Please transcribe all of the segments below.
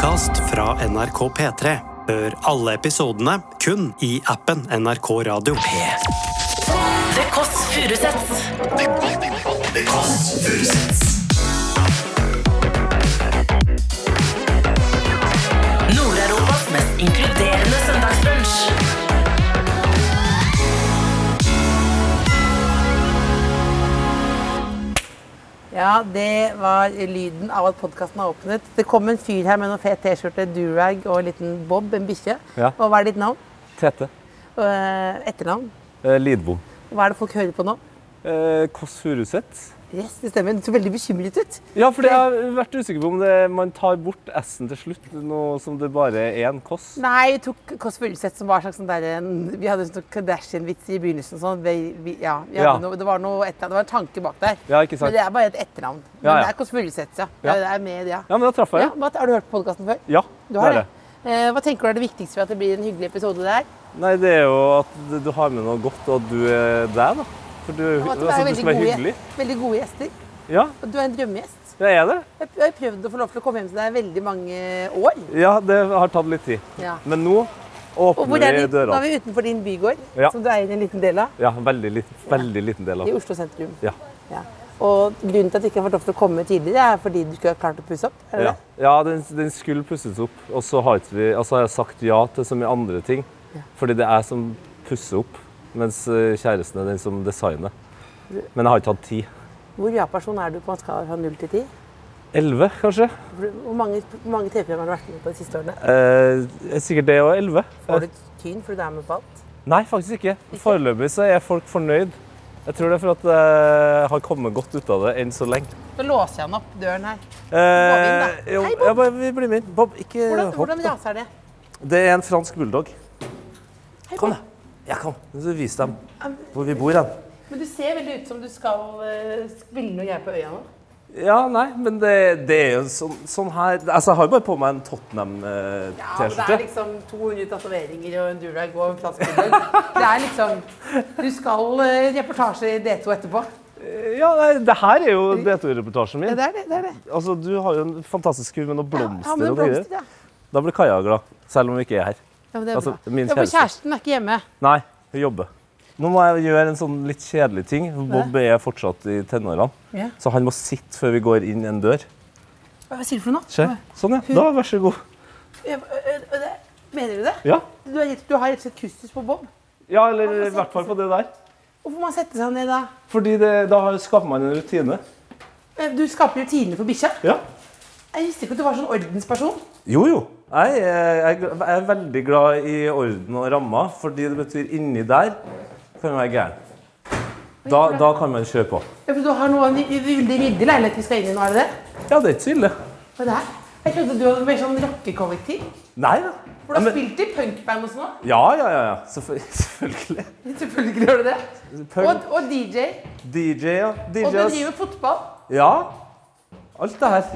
podkast fra NRK P3. Hør alle episodene kun i appen NRK Radio. The Kåss Furuseths. Nord-Europas mest inkluderende søndagsbrunch. Ja, det var lyden av at podkasten har åpnet. Det kom en fyr her med noen fet T-skjorte, durag og en liten bob, en bikkje. Ja. Og hva er ditt navn? Tete. Eh, etternavn? Lidbo. Lidbom. Hva er det folk hører på nå? Eh, Kåss Furuseth. Yes, det stemmer. Du så veldig bekymret ut. Ja, for jeg har vært usikker på om det, man tar bort S-en til slutt, nå som det bare er en Kåss. Nei, vi tok Kåss Furuseth som var slags sånn der, en- Vi hadde en sånn Kardashian-vits i begynnelsen. Sånn. Vi, vi, ja, vi Ja. Noe, det, var noe, et, det var en tanke bak der. Ja, ikke sant. Men det er bare et etternavn. Men Ja, ja. det er Kåss Furuseth, ja. Ja. Det er med, ja. Ja, men da traff jeg. ja har du hørt på podkasten før? Ja, Du har det det. Eh, hva tenker du er det viktigste for at det blir en hyggelig episode der? Nei, det er jo at du har med noe godt, og at du er deg, da. For du, Og at du altså, er veldig skal gode, veldig gode gjester. Ja, Og du er en drømmegjest. jeg er det. Jeg jeg har prøvd å få lov til å komme hjem til deg i veldig mange år. Ja, det har tatt litt tid. Ja. Men nå åpner er vi døra. Nå er vi utenfor din bygård, Ja. som du eier en liten del av, Ja, veldig liten, veldig liten del av i Oslo sentrum. Ja. Ja. Og grunnen til at du ikke har fått lov til å komme tidligere, er fordi du ikke har klart å pusse opp? Er det Ja, det? ja den, den skulle pusses opp, og så har, vi, altså har jeg sagt ja til så mye andre ting. Fordi det er jeg som pusser opp, mens eh, kjæresten er den som designer. Men jeg har ikke hatt tid. Hvor ja-person er du på en skala fra null til ti? Elleve, kanskje? Hvor mange, mange TV-programmer har du vært med på de siste årene? Eh, sikkert det og elleve. Får du tyn fordi du er med på alt? Nei, faktisk ikke. Foreløpig så er folk fornøyd. Jeg tror det er for at jeg har kommet godt ut av det enn så lenge. Da låser jeg den opp døren her. Eh, inn, da. jo, Hei, Bob. ja, bare, vi blir med inn. Bob, ikke Hvordan, hopp. hvordan raser er det? Det er en fransk bulldog. Hei, Kom, Bob. da. Ja, kom. Så vis dem hvor vi bor Da. Men du ser veldig ut som du skal uh, spille noe greier på øya nå. Ja, nei, men det, det er jo sånn, sånn her Altså, jeg har jo bare på meg en Ja, men det Tottenham-T-skjorte. er liksom 200 tatoveringer og en durag og en fransk. Det er liksom Du skal uh, reportasje i D2 etterpå. ja, nei, det her er jo D2-reportasjen Ja, min. det er det. det, er det. Altså, Du har jo en fantastisk kurv med noen Ja, blomster. men det er og greier. ja. Da blir Kaja glad, selv om vi ikke er her. Ja, men Altså, min Ja, for kjæreste. kjæresten er ikke hjemme. Nei, hun jobber. Nå må jeg gjøre en sånn litt kjedelig ting. Bob er fortsatt i tenårene, Ja. så han må sitte før vi går inn en dør. Hva sier du for noe? Se. Sånn, ja. Da, vær så god. Ja, Mener du det? Ja, Du har, du har rett og slett kustus på Bob. ja eller i hvert fall på det der. Hvorfor må man sette seg ned da? Fordi det, da skaper man en rutine. Du skaper rutiner for bikkja. Ja. Jeg visste ikke at du var sånn ordensperson. Jo, jo. Jeg er, jeg er veldig glad i orden og rammer, fordi det betyr inni der kan man være gæren. Da, da kan man kjøre på. Ja, for du har noe veldig ryddig leilighet vi skal inn i nå, er det det? Ja, det er ikke så ille. Hva er det her? Jeg trodde du hadde mer sånn rockekollektiv. Nei da. For du Ja, har men- spilt i punkband og sånn også. Ja, ja, ja. ja. Selvfø- Selvfølgelig. Selvfølgelig gjør du det. Og, og DJ. DJ, ja. Og du driver fotball. Ja. Alt det her.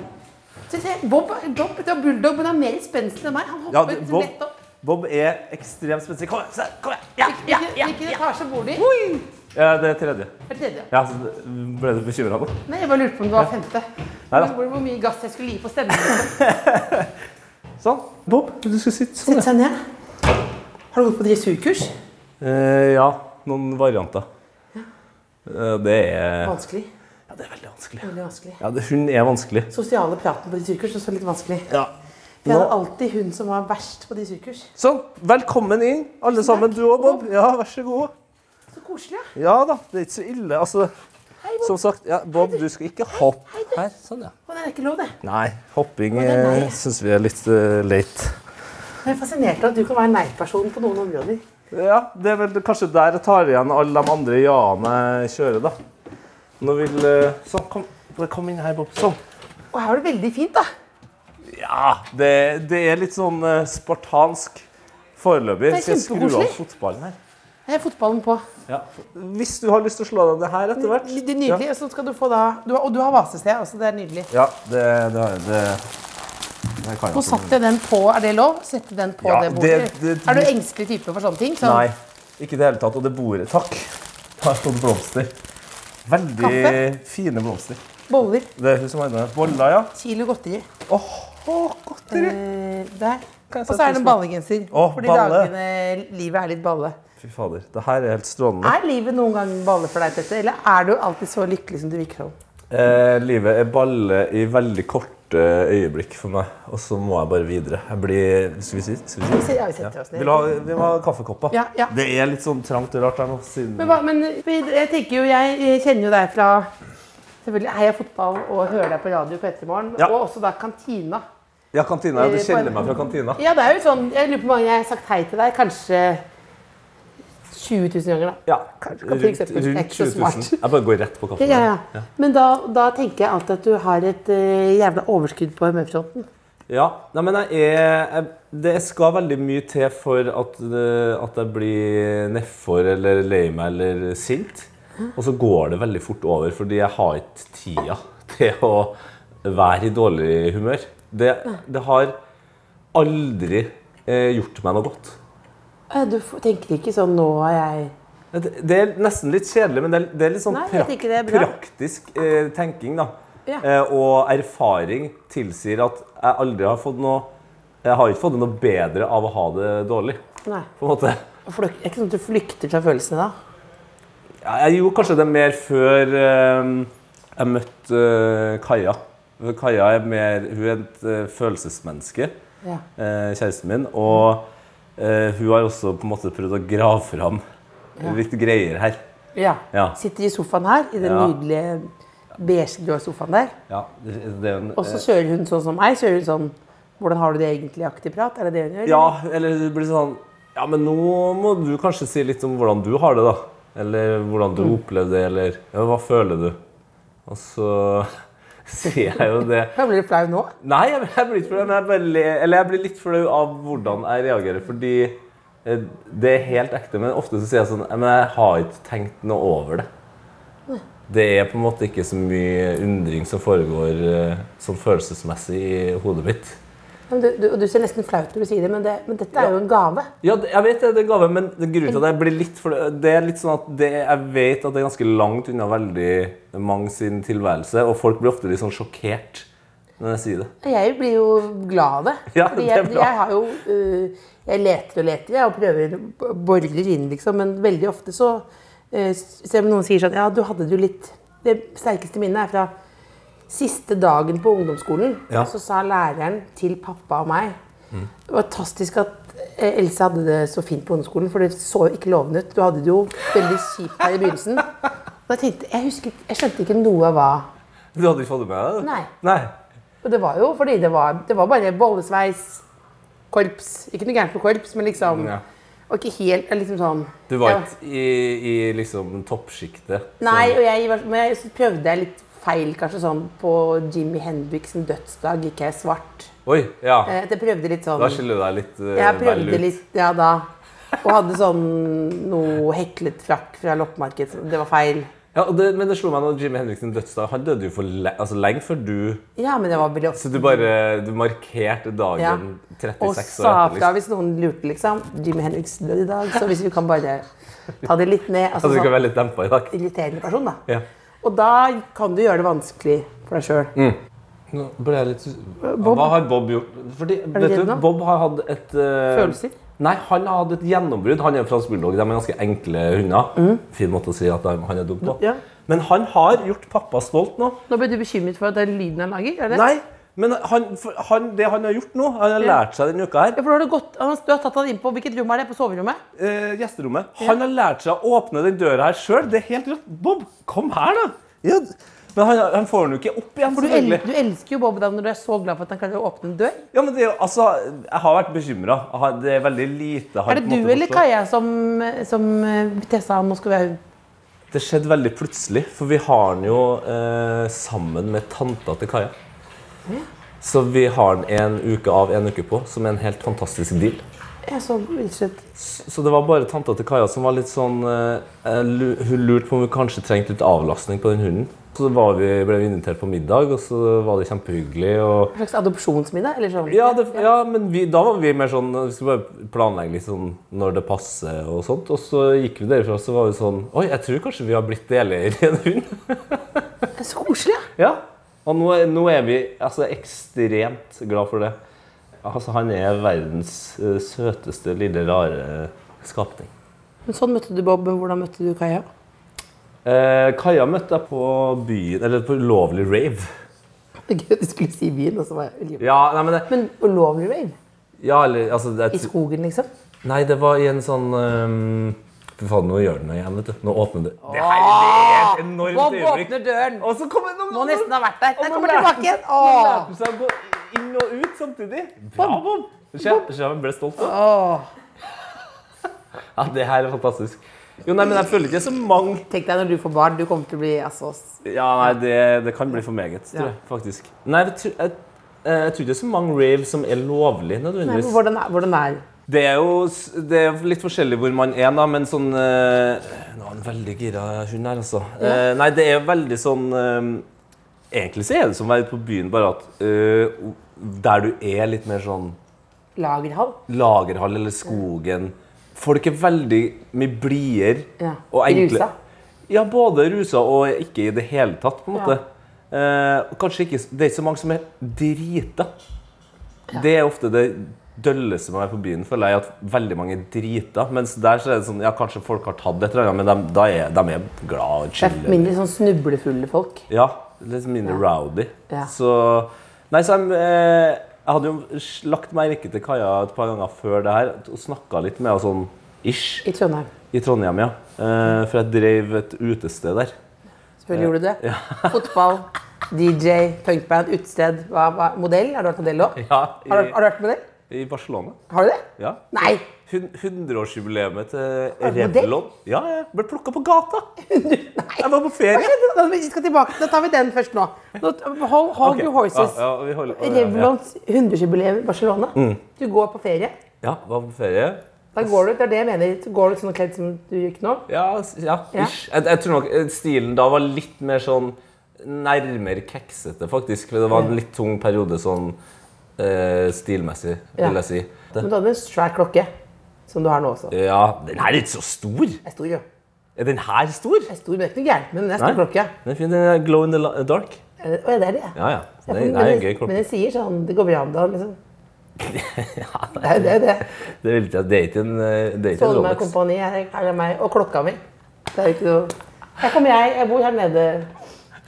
Bob, Bob bulldog, men er mer spenstig enn meg. Han Ja, hopper det- Bob- lett opp. Bob er ekstremt spenstig. Kom igjen, kom igjen. Ja, ja, ja, hvilken ja. etasje bor du i? ja, det er tredje. Det tredje. Ja, så Ble du bekymra nå? Nei, jeg bare lurte på om det var femte. Neida. Hvor, mye gass jeg skulle gi på stemmen. Sånn. Bob, du skal sitte sånn. Sett seg ned. Har du gått på dressurkurs? Eh, ja, noen varianter. Ja. det er Vanskelig. Ja, det er veldig vanskelig. Veldig vanskelig. Ja, det, Hun er vanskelig. Sosiale praten på dressurkurs er også litt vanskelig. Ja. Hadde Nå, alltid hun som var verst på dressurkurs. sånn. Velkommen inn, alle sammen. Du òg, Bob. Ja, vær så god. Så koselig, ja. Ja da, det er ikke så ille. Altså, Hei, Bob. som sagt, ja, Bob, du skal ikke hoppe her. Sånn, ja. Å, det er ikke lov, det. Nei, hopping det er eh, syns vi er litt uh, late. Jeg er fascinert av at du kan være nei-person på noen områder. Ja, det er vel kanskje der jeg tar igjen alle de andre ja-ene jeg kjører, da. Nå vil eh, Sånn, kom, kom inn her, Bob. Sånn. Og her var det veldig fint, da. Ja, det, det er litt sånn eh, spartansk foreløpig. Det er Skal jeg skru av fotballen her? Jeg har fotballen på. Ja. Hvis du har lyst til å slå deg ned her etter hvert. Det er nydelig. Ja. så skal du få da du har, Og du har vasested også. Det er nydelig. Ja, det, det, har jeg- det, det kan jeg Nå satte jeg den på. Er det lov? Sette den på Ja, det bordet? det- det- er du engstelig type for sånne ting? Så? Nei, ikke i det hele tatt. Og det bordet Takk. Har fått blomster. Veldig Kaffe? fine blomster. Boller. Det er hun som har med boller, ja. Kilo godteri. Åh, godteri. Eh, der. Og så er det en ballegenser. Åh, fordi balle. dagene, livet er litt balle. Fy fader, det her er helt strålende. Er livet noen gang balle for deg, Tette? Eller er du alltid så lykkelig som du virker som? Eh, livet er balle i veldig korte øyeblikk for meg, og så må jeg bare videre. Jeg blir Skal vi si? Skal vi si? Ja, vi setter oss ned. Vil ha, vi må ha kaffekopper. Ja, ja. Det er litt sånn trangt og rart her nå. Siden... Men, hva, men jeg tenker jo, jeg kjenner jo deg fra selvfølgelig Heia Fotball og hører deg på radio på Ettermorgen. Ja. Og også da Kantina. Ja, kantina. Du Eh, kjenner meg fra kantina. Ja, det er jo sånn, Jeg lurer på hvor mange jeg har sagt hei til deg. Kanskje 20 000 ganger, da. Ja, Kanskje- for eksempel. rundt, er 20 000. Jeg bare går rett på kaffen. Ja, ja, ja. Men da, da tenker jeg alltid at du har et uh, jævla overskudd på humørfronten. Ja, nei, men jeg er jeg, Det skal veldig mye til for at, det- at jeg blir nedfor eller lei meg eller sint. Og så går det veldig fort over, fordi jeg har ikke tida til å være i dårlig humør. Det, det har aldri eh, gjort meg noe godt. Du tenker ikke sånn 'nå har jeg Det, det er nesten litt kjedelig, men det er, det er litt sånn Nei, prak er praktisk eh, tenking. da. Ja. Eh, og erfaring tilsier at jeg aldri har fått noe Jeg har ikke fått noe bedre av å ha det dårlig. Nei. på en måte. Er ikke sånn at du flykter fra følelsene da? Ja, Jeg gjorde kanskje det mer før eh, jeg møtte eh, Kaja. Kaja er mer, hun er et eh, følelsesmenneske, Ja. eh, kjæresten min. Og hun har også på en måte prøvd å grave fram litt greier her. ja. Ja. Sitter i sofaen her, i den Ja. nydelige beige-grå sofaen der. Ja, en, Og så kjører hun sånn som meg. Kjører hun sånn 'Hvordan har du det egentlig?'-aktig prat. Er det det hun gjør? Ja, eller det blir sånn Ja, men nå må du kanskje si litt om hvordan du har det, da. Eller hvordan du Mm. opplever det, eller ja, hva føler du? Og så sier jeg jo det. Jeg blir flau nå. Nei, jeg, jeg blir ikke flau, jeg, le- eller jeg blir litt flau av hvordan jeg reagerer. Fordi eh, det er helt ekte, men ofte så sier jeg sånn Men jeg har ikke tenkt noe over det. Det er på en måte ikke så mye undring som foregår eh, sånn følelsesmessig i hodet mitt. Du, du, du ser nesten flaut når du sier det, men, det, men dette er jo en gave. Ja, jeg vet det, det er en gave, men grunnen til at jeg blir litt for det er litt sånn at det, jeg vet at det er ganske langt unna veldig mange sin tilværelse, og folk blir ofte litt sånn sjokkert når jeg sier det. Jeg blir jo glad av det. Ja, det er jeg, bra. jeg har jo uh, Jeg leter og leter jeg, og prøver borer inn, liksom. Men veldig ofte så uh, Selv om noen sier sånn Ja, du hadde det jo litt Det sterkeste minnet er fra siste dagen på ungdomsskolen. Ja. Så sa læreren til pappa og meg Det var fantastisk at eh, Else hadde det så fint på ungdomsskolen, for det så ikke lovende ut. Du hadde det jo veldig kjipt her i begynnelsen. Og jeg tenkte, jeg, husket, jeg skjønte ikke noe av hva Du hadde ikke fått det med deg? Nei. Nei. Og det var jo fordi det var, det var bare bollesveis, korps. Ikke noe gærent med korps, men liksom Ja. Og ikke helt liksom sånn Du var ikke i, i liksom toppsjiktet? Nei, Sånn- og jeg, men jeg, prøvde jeg litt feil, kanskje sånn på Jimmy Henriksen dødsdag gikk jeg svart. Oi, ja. Eh, at jeg prøvde litt sånn Da skiller du deg litt uh, Jeg prøvde litt, ja da. Og hadde sånn noe heklet frakk fra loppemarked. Det var feil. Ja, det, men det slo meg når Jimmy Henriksen dødsdag Han døde jo for le altså, lenge før du Ja, men det var veldig Så du bare du markerte dagen Ja. 36 Og sa fra hvis noen lurte, liksom. Jimmy Henriksen døde i dag, så hvis vi kan bare ta det litt ned. Altså, Altså, du kan sånn, være litt dempa i dag. irriterende person, da. Ja. Og da kan du gjøre det vanskelig for deg sjøl. Nå ble jeg litt Bob? Hva har Bob gjort? Fordi, det vet du. Bob har hatt et uh... Følelser? Nei, han har hatt et gjennombrudd. Han er en fransk bulldog. De er ganske enkle hunder. Fin måte å si at han er dum på. Mm. Ja. Men han har gjort pappa stolt nå. Nå ble du bekymret for den lyden han lager? Eller? Nei, men han, han, det han har gjort nå Han har Ja. lært seg denne uka her Ja, for har du, gått, du har tatt han inn på Hvilket rom er det? På soverommet? eh, gjesterommet. Han har lært seg å åpne den døra her sjøl. Det er helt rått. Bob, kom her, da! Ja, men han, han får den jo ikke opp igjen, For du, el, du elsker jo Bob da når du er så glad for at han klarer å åpne en dør. Ja, men det altså, Jeg har vært bekymra. Det er veldig lite han Er det du eller. Kaja som, som testa han og skulle være? Det skjedde veldig plutselig, for vi har den jo eh, sammen med tanta til Kaja. Så vi har den en uke av, en uke på, som er en helt fantastisk deal. Så. Så det var bare tanta til Kaja som var litt sånn eh, Hun lurte på om vi kanskje trengte litt avlastning på den hunden. Så var vi, ble vi invitert på middag, og så var det kjempehyggelig. og En slags adopsjonsmiddag? Eller sånn? Ja, det, ja men vi, da var vi mer sånn Vi skulle bare planlegge litt sånn når det passer og sånt. Og så gikk vi derifra så var vi sånn Oi, jeg tror kanskje vi har blitt deleier i en hund. Det er så koselig. ja. Ja. Og nå, nå er vi altså, ekstremt glad for det. Altså, han er verdens uh, søteste, lille, rare skapning. Men sånn møtte du Bob, hvordan møtte du Kaja? Eh, Kaja møtte jeg på byen, eller på ulovlig rave. Det er gøy at du skulle si byen, og så var jeg Ja, nei, men det, Men ulovlig rave? ja, eller, altså, det, I skogen, liksom? Nei, det var i en sånn um, Fy faen, nå gjør den det igjen, vet du. Nå åpner det. Det her er et enormt Bob øyeblikk. åpner døren! Og så kommer det Må nesten ha vært der. Den kommer tilbake igjen. Nå lærte seg å gå inn og ut samtidig. Bra, Bob! Se, ble stolt. da. Åh. Ja, det her er fantastisk. Jo, nei, men jeg føler ikke så mange Tenk deg når du får barn, du kommer til å bli altså, Ja, nei, det, det kan bli for meget, tror jeg, faktisk. Nei, jeg, tror- jeg, jeg tror ikke det er så mange rave som er lovlig, Nei, nødvendigvis. men hvordan, er, hvordan er Det er jo det er litt forskjellig hvor man er, da, men sånn eh, Nå er han veldig gira hun her, altså. Eh, nei, det er veldig sånn eh, Egentlig så er det som å være på byen, bare at eh, der du er litt mer sånn lagerhall? lagerhall eller skogen Folk er veldig mye blidere Ja. og enkle. Rusa? Ja, både rusa og ikke i det hele tatt, på en måte. Ja. Eh, kanskje ikke Det er ikke så mange som er drita. Det er ofte det dølleste med å være på byen, føler jeg, at veldig mange er drita. Mens der så er det sånn Ja, kanskje folk har tatt et eller annet, men de, da er, de er glad og Det er mindre sånn snublefulle folk. Ja, litt mindre rowdy. Ja. Så Nei, så jeg, eh, jeg hadde jo lagt merke til Kaja et par ganger før det her og snakka litt med henne sånn ish I Trondheim. i Trondheim, ja. Eh, for jeg drev et utested der. Selvfølgelig gjorde du det. Fotball, DJ, punkband, utested. Hva, hva, modell? Har du vært modell òg? Ja, Har, du- har du vært modell? I, Barcelona. Har du det? Ja. Nei! 100-årsjubileet til? Revlon. Ja, jeg ble plukka på gata. Nei. Jeg var på ferie. Vi skal tilbake. Da tar vi den først nå. hold hold okay. your horses. Ja, ja, holder, ja. Revlons 100-jubileum i Barcelona. Du går på ferie. Ja, var på ferie. Da går du, det er det jeg mener. Går du sånn kledd som du gikk nå. Ja, ja, Ja. ish. Jeg, jeg tror nok eh, stilen da var litt mer sånn nærmere keksete, faktisk. For det var en litt tung periode sånn eh, stilmessig, Ja. vil jeg si. Men du hadde en svær klokke, som du har nå også. Ja, den her er ikke så stor. Er stor, jo. Er den her stor? Er stor, men det er ikke gærent Men den. Er stor klokke. Den er fin. Den er glow in the dark. Det- Å, ja, det er det. Ja, ja. Ja, Det er, det er en gøy klokke. men den sier sånn Det går bra om dagen, liksom. Det er det. er det. Det er, ikke, det er ikke en, eh, det er ikke en Rolex. kompani, her, er det meg. Og klokka mi. Det er ikke noe Her kommer jeg. Jeg bor her nede.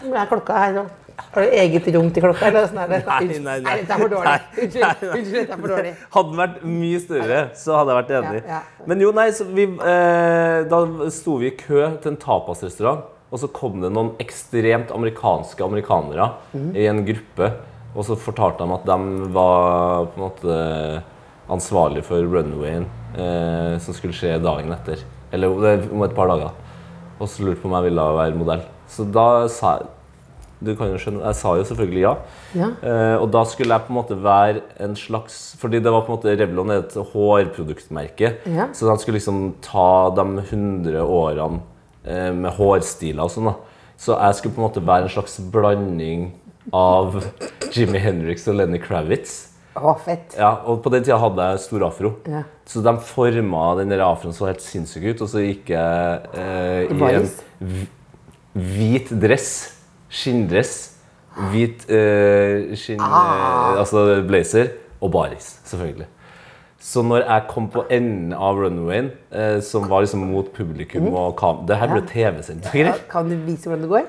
Her er klokka her. og- Har du eget rom til klokka? Eller sånn er det? Nei, nei, nei. dette er for dårlig. Unnskyld, unnskyld, dette er for dårlig. Hadde den vært mye større, så hadde jeg vært enig. Ja, ja. Men jo, nei, så vi, eh, da sto vi i kø til en tapasrestaurant, og så kom det noen ekstremt amerikanske amerikanere mm. i en gruppe, og så fortalte de at de var på en måte ansvarlig for runwayen eh, som skulle skje dagen etter. Eller om et par dager. Og så lurte på om jeg ville være modell. Så da sa jeg du kan jo skjønne, Jeg sa jo selvfølgelig ja. Ja. Eh, og da skulle jeg på en måte være en slags Fordi det var på en måte Revlon er et hårproduktmerke. Ja. Så de skulle liksom ta de 100 årene eh, med hårstiler og sånn. da. Så jeg skulle på en måte være en slags blanding av Jimmy Hendrix og Lenny Kravitz. Å, fett. Ja, og på den tida hadde jeg stor afro. Ja. Så de forma den der afroen så helt sinnssyk ut, og så gikk jeg eh, i en hvit dress, skinndress, hvit eh, skinn... Ah. Eh, altså blazer, og baris, selvfølgelig. Så når jeg kom på enden av runwayen, eh, som var liksom mot publikum og kam... Det her ble TV-sendt. Ja, Kan du vise hvordan det går?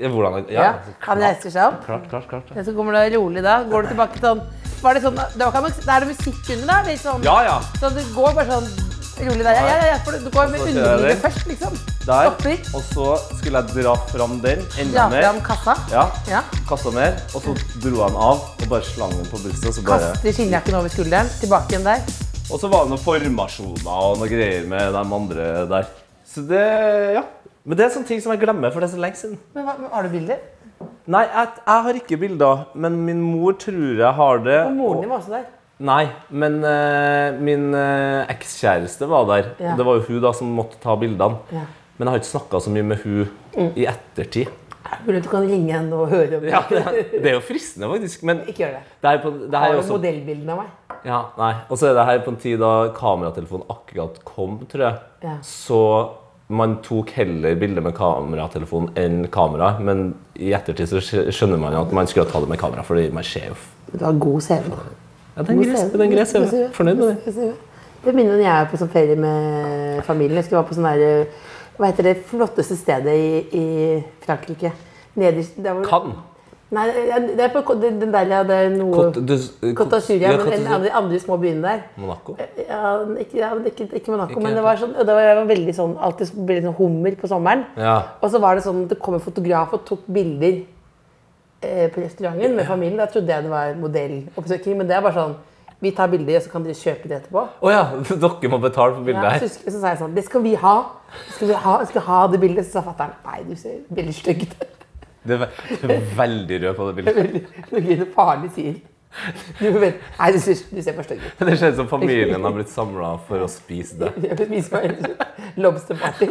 Hvordan Ja. Ja, Han reiser seg opp. klart, klart, klart. Ja, Så kommer det rolig da. Går du tilbake sånn Var det sånn det var, ikke- Da er det musikk under, da? Litt sånn, Ja, ja. Så du går bare sånn rolig der. Ja, ja, ja, for du går med underlivet først, liksom. Der. Stopper. Og så skulle jeg dra fram den enda Dra mer. fram kassa. Ja, Ja. kassa mer, og så dro han av og bare slang den på brystet. Og så, bare, Kaster skinnjakken over skulderen. Tilbake igjen der. og så var det noen formasjoner og noen greier med de andre der. Så det, ja. Men det er sånne ting som jeg glemmer, for det er så lenge siden. Men hva, har du bilder? Nei, jeg, jeg har ikke bilder, men min mor tror jeg har det. Og moren din var også der. Nei, men uh, min uh, ekskjæreste var der. Ja. Det var jo hun da som måtte ta bildene. Ja. Men jeg har ikke snakka så mye med hun i ettertid. Mulig du kan ringe henne og høre om Ja, det, er- det er jo fristende, faktisk. Men Ikke gjør det. det er på, det Har du også modellbildene av meg? Ja, nei. Og så er det her på en tid da kameratelefonen akkurat kom, tror jeg. Ja. Så man tok heller bilde med kameratelefon enn kamera, men i ettertid så skjønner man jo at man skulle ta det med kamera, fordi man ser jo Du har god CV. Ja, den grei, den jeg CV. Fornøyd med det. Det minner om jeg er på sånn ferie med familien. Jeg skulle være på sånn der, Hva heter det flotteste stedet i, i Frankrike? Nederst der hvor- Kan. Nei, det er på den der ja, det er noe Côte d'Azur- ja, ja, men de andre små byene der. Monaco. Ja, ikke, ja, ikke, ikke Monaco, Ikke men det var, sånn, det var, jeg var veldig sånn, alltid veldig sånn hummer på sommeren. Ja. Og så var det sånn at det kom en fotograf og tok bilder eh, på restauranten med familien. Da trodde jeg det var modelloppsøking, men det er bare sånn Vi tar bilder, og så kan dere kjøpe det etterpå. Å ja, dere må betale for bildet Ja, her. så, så sa jeg sånn Det skal vi ha. Skal vi ha, skal ha det bildet. Så sa fatter'n nei, du ser veldig stygg ut. Det er, du er veldig rød på det bildet. Noe det farlig sier. Du men, nei, du ser, du ser for stygg ut. Det ser ut som familien har blitt samla for å spise det. Lobster party.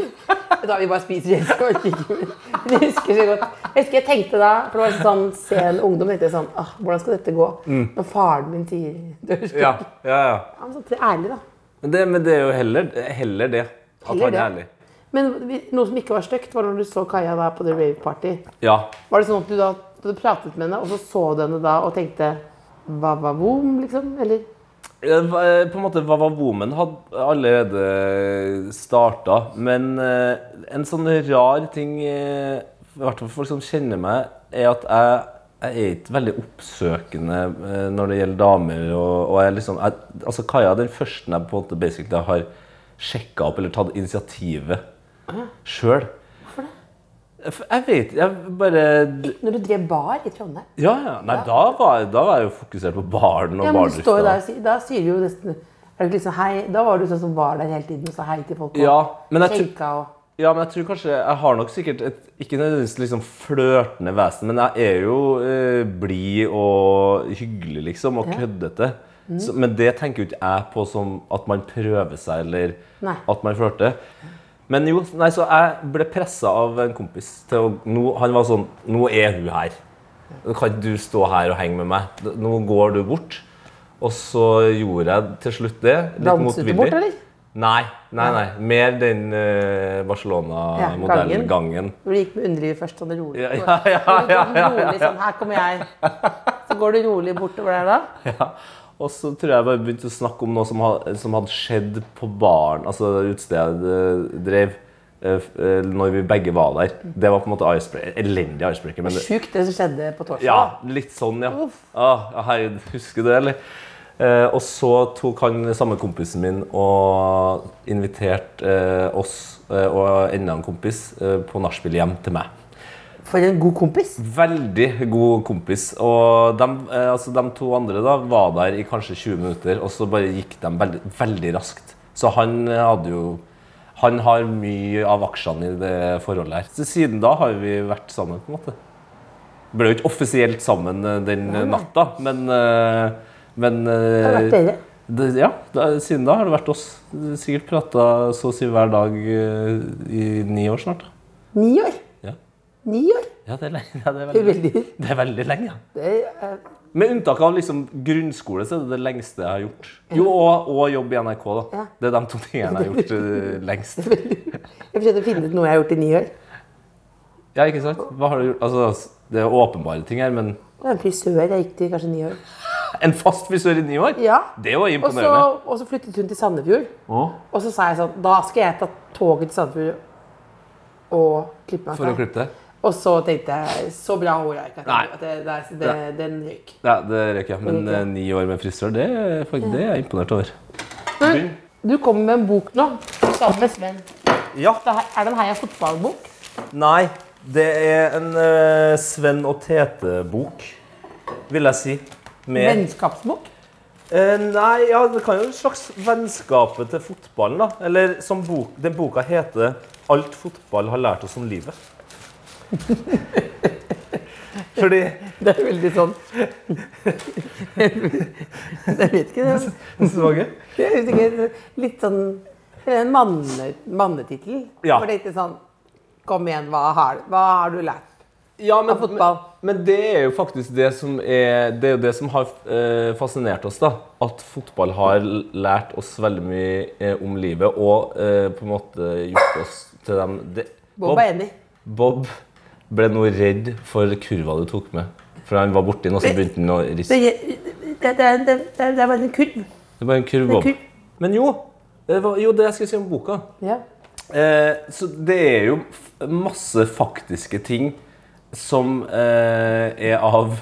Da vi bare spiser. Men Jeg husker så godt. Jeg husker jeg tenkte da, for det var sånn sen ungdom, tenkte jeg sånn ah, Hvordan skal dette gå? Når faren min sier er stygg. Ja, ja, ja. Han sånn ærlig, da. Men det, men det er jo heller, heller det. At Heller han det. er ærlig. Men noe som ikke var stygt, var når du så Kaja da på The Rave Party. Ja. Var det sånn at du da du pratet med henne, og så så du henne da og tenkte hva var vom, liksom? Eller? Eh, På en måte, Vavavomen hadde allerede starta, men eh, en sånn rar ting eh, I hvert fall for folk som kjenner meg, er at jeg, jeg er ikke veldig oppsøkende når det gjelder damer. Og, og jeg liksom, jeg, altså Kaja er den første jeg på en måte basically har sjekka opp eller tatt initiativet sjøl. Jeg vet Jeg bare Når du drev bar i Trondheim? Ja, ja. Nei, da var, da var jeg jo fokusert på baren og Ja, bardrifta. sier- da sier du jo nesten er det liksom hei, Da var du sånn som var der hele tiden og sa hei til folk. Ja, men jeg og Ja, men jeg tror kanskje Jeg har nok sikkert et ikke nødvendigvis liksom flørtende vesen, men jeg er jo eh, blid og hyggelig, liksom, og Ja. køddete. Så, men det tenker jo ikke jeg på som at man prøver seg, eller Nei. at man flørter. Men jo, nei, så jeg ble pressa av en kompis til å nå, Han var sånn Nå er hun her. Kan ikke du stå her og henge med meg. Nå går du bort. Og så gjorde jeg til slutt det. Litt Danset du motvillig. bort, eller? Nei, nei, nei. Mer den uh, Ja, Barcelona-modellgangen. Når du gikk med underlivet først, sånn rolig. Ja, ja, ja, ja, ja, ja, rolig sånn, her kommer jeg. Så går du rolig bortover der da. ja. Og så tror jeg bare begynte å snakke om noe som, had, som hadde skjedd på baren, altså utstedet drev, eh, eh, når vi begge var der. Det var på en måte icebreaker. Elendig icebreaker. Men det, Sjukt det som skjedde på torsdag. ja, litt sånn, ja. Ah, herregud, husker du det, eller? Eh, og så tok han samme kompisen min og inviterte eh, oss eh, og enda en kompis eh, på nachspiel hjem til meg. For en god kompis. Veldig god kompis. Og de, eh, altså de to andre da var der i kanskje 20 minutter, og så bare gikk de veldig, veldig raskt. Så han eh, hadde jo Han har mye av aksjene i det forholdet her. Så siden da har vi vært sammen, på en måte. Ble jo ikke offisielt sammen den Nei. natta, men eh, Men Det har vært eh, dere. ja, siden da har det vært oss. Sikkert prata så å si hver dag eh, i ni år snart. Ni år. Ja, Ni år. ja det er lenge. Ja, det, er Det er veldig, det er veldig lenge. ja. det er, Med unntak av liksom grunnskole, så er det det lengste jeg har gjort. Jo, og, og jobb i NRK. da. Ja. Det er de to tingene jeg har gjort uh, lengst. Jeg forsøkte å finne ut noe jeg har gjort i ni år. Ja, ikke sant? Hva har du gjort? Altså, Det er åpenbare ting her, men Det var en frisør jeg gikk til kanskje ni år. en fast frisør i ni år? Ja. Det var Og så, og så flyttet hun til Sandefjord. Å, Og så sa jeg sånn Da skal jeg ta toget til Sandefjord og klippe meg. For å klippe det? Og så tenkte jeg Så bra hår har jeg ikke. At det, det, det, den røyk. Ja, det røyker jeg. Men Det ja. eh, ni år med frisør, det, det er jeg imponert over. Men du kommer med en bok nå sammen med Sven. Ja. Er den her en fotballbok? Nei, det er en uh, Sven og Tete-bok, vil jeg si. Med Vennskapsbok? Uh, nei, ja, det kan jo en slags vennskapet til fotballen, da. Eller som bok, den boka heter 'Alt fotball har lært oss om livet'. Fordi Det er veldig sånn Jeg vet ikke. det. var gøy. Jeg vet ikke, Litt sånn En manne, mannetittel. Ja. Hvor det ikke sånn Kom igjen, hva har, hva har du lært? Ja, men. Men, men det er jo faktisk det som er Det er det som har eh, fascinert oss, da. At fotball har lært oss veldig mye eh, om livet, og eh, på en måte gjort oss til dem det, Bob er enig. Bob ble nå redd for kurva du tok med. For han var borti og så begynte han å Det, riste. det, det, det, det, bare en kurv. Det var en kurv. Men jo, det var, jo, det jeg skulle si om boka. Ja. Eh, så det er jo masse faktiske ting som eh, er av,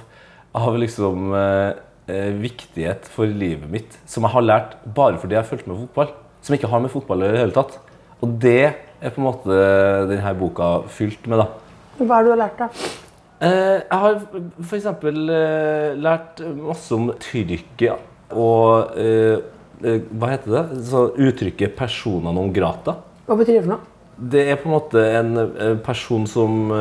av liksom eh, eh, viktighet for livet mitt, som jeg har lært bare fordi jeg har fulgt med fotball. Som ikke har med fotball i det hele tatt. Og det er på en måte denne boka fylt med, da. Hva har du lært, da? Eh, jeg har f.eks. Eh, lært masse om Tyrkia og eh, Hva heter det? Så uttrykket 'persona non grata'. Hva betyr det for noe? Det er på en måte en person som,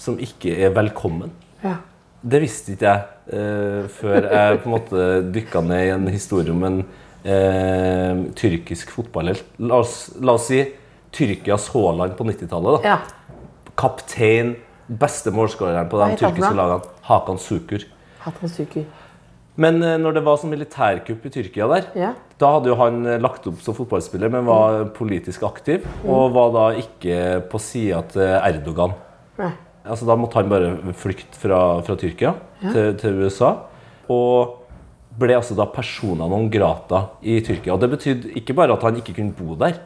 som ikke er velkommen. Ja. Det visste ikke jeg eh, før jeg på en måte dykka ned i en historie om en eh, tyrkisk fotballhelt. La la oss si Tyrkias Haaland på 90-tallet. da. ja. Kaptein, beste målskåreren på de tyrkiske lagene. Hakan Sukur. Hakan Sukur. Men eh, når det var sånn militærkupp i Tyrkia der, Ja. da hadde jo han eh, lagt opp som fotballspiller, men var politisk aktiv. Og var da ikke på sida til Erdogan. Nei. Altså, da måtte han bare flykte fra, fra Tyrkia til, til USA. Og ble altså da persona non grata i Tyrkia. Og det betydde ikke bare at han ikke kunne bo der,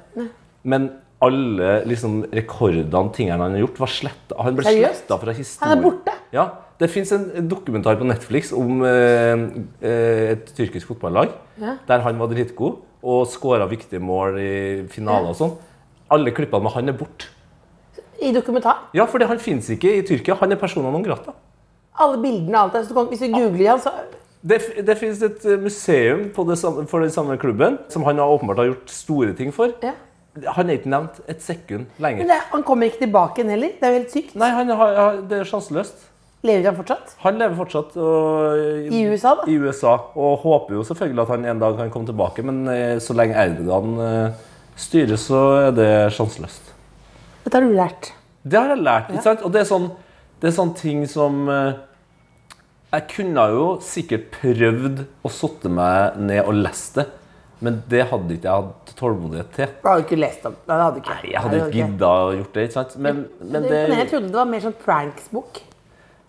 men alle liksom, rekordene, tingene han har gjort, var sletta. Han ble sletta fra historien. Han er borte? Ja. Det fins en dokumentar på Netflix om eh, eh, et tyrkisk fotballag Ja. der han var dritgod og skåra viktige mål i finaler og sånn. Alle klippene med han er borte. I dokumentar. Ja, for han fins ikke i Tyrkia. Han er persona non grata. Alle bildene og alt det. Hvis du googler han, så Det, det finnes et eh, museum på det samme, for den samme klubben som han har åpenbart har gjort store ting for. ja. Han er ikke nevnt et sekund Men lenger. det, han kommer ikke tilbake igjen heller. Det er jo helt sykt. Nei, han har, det er sjanseløst. Lever han fortsatt? Han lever fortsatt og, I USA, da? i USA, og håper jo selvfølgelig at han en dag kan komme tilbake, men eh, så lenge Erdogan eh, styrer, så er det sjanseløst. Dette har du lært. Det har jeg lært. ikke sant? Og det er sånn, det er sånn ting som eh, Jeg kunne jo sikkert prøvd å sette meg ned og lese det, men det hadde ikke jeg hatt tålmodighet til. Du hadde ikke lest om Nei, det hadde. Nei, Jeg hadde ikke gidda å gjort det. ikke sant? Men, men det, det, jeg trodde det var mer sånn pranks-bok.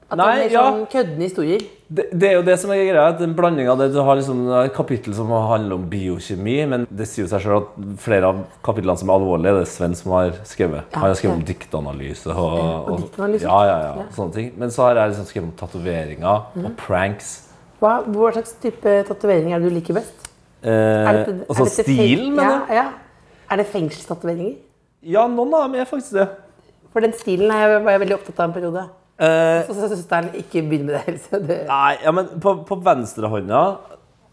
At det Nei, var mer ja. sånn køddende historier. det, det er jo det som er greia. at En blanding av det Du har liksom et kapittel som handler om biokjemi, men det sier jo seg selv at flere av kapitlene som er alvorlige, det er Sven som har skrevet. Han har skrevet om diktanalyse og, og og, diktanalyse. ja, ja, ja, Ja. sånne ting. Men så har jeg liksom skrevet om tatoveringer og pranks. Hva, hva slags type tatoveringer er det du liker best? Eh, altså stilen, mener du? ja, ja. Er det fengselstatoveringer? Ja, noen av dem er faktisk det. For den stilen jeg, var jeg veldig opptatt av en periode. Eh, Så syns søsteren ikke begynn med det. Else. Det, Nei, ja, men på, på venstrehånda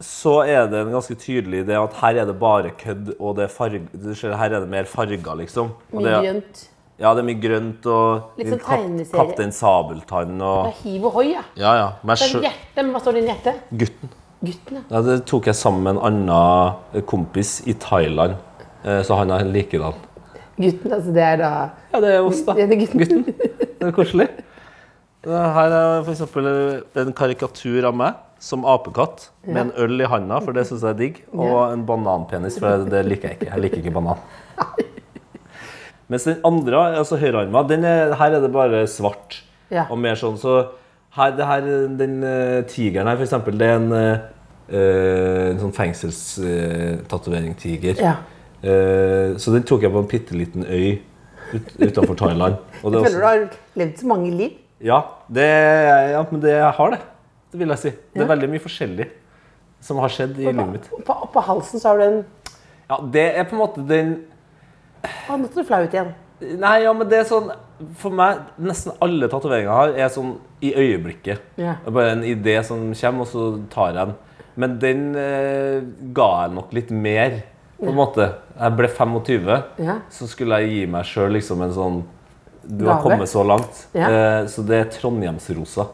så er det en ganske tydelig idé at her er det bare kødd, og det er farg, ser, her er det mer farger, liksom. Og mye det, grønt. Ja, det er mye grønt og Litt sånn tegneserie. Kaptein Sabeltann og hiv og hoi, ja. Ja, ja. Men hva står det i hjertet? Gutten. Gutten, ja. Det tok jeg sammen med en annen kompis i Thailand, eh, så han har en likedan. Gutten, altså det er da Ja, det er oss, da. Det er gutten. Det er koselig. Her er eksempel en karikatur av meg som apekatt med en øl i handa, for det syns jeg er digg, og en bananpenis, for det, det liker jeg ikke. Jeg liker ikke banan. Mens den andre, altså høyrearma, den er, her er det bare svart. Ja. Og mer sånn, så her, det her, den eh, tigeren her, for eksempel, det er en, eh, en sånn fengselstatoveringtiger. Ja. Eh, så den tok jeg på en bitte liten øy ut, utenfor Thailand. Og Jeg føler du har levd så mange liv. ja, det, ja, men det jeg har det. Det vil jeg si. Det er veldig mye forskjellig som har skjedd i livet mitt. På, på halsen så har du en Ja, det er på en måte den Å, nå tar du flau ut igjen. Nei, ja, men det er sånn For meg, nesten alle tatoveringer jeg har, er sånn i øyeblikket. Ja. Bare en idé som kommer, og så tar jeg den. Men den eh, ga jeg nok litt mer, på en måte. Jeg ble 25, Ja. så skulle jeg gi meg sjøl liksom en sånn Du har Gave. kommet så langt. Ja. Eh, så det er Trondheimsrosa.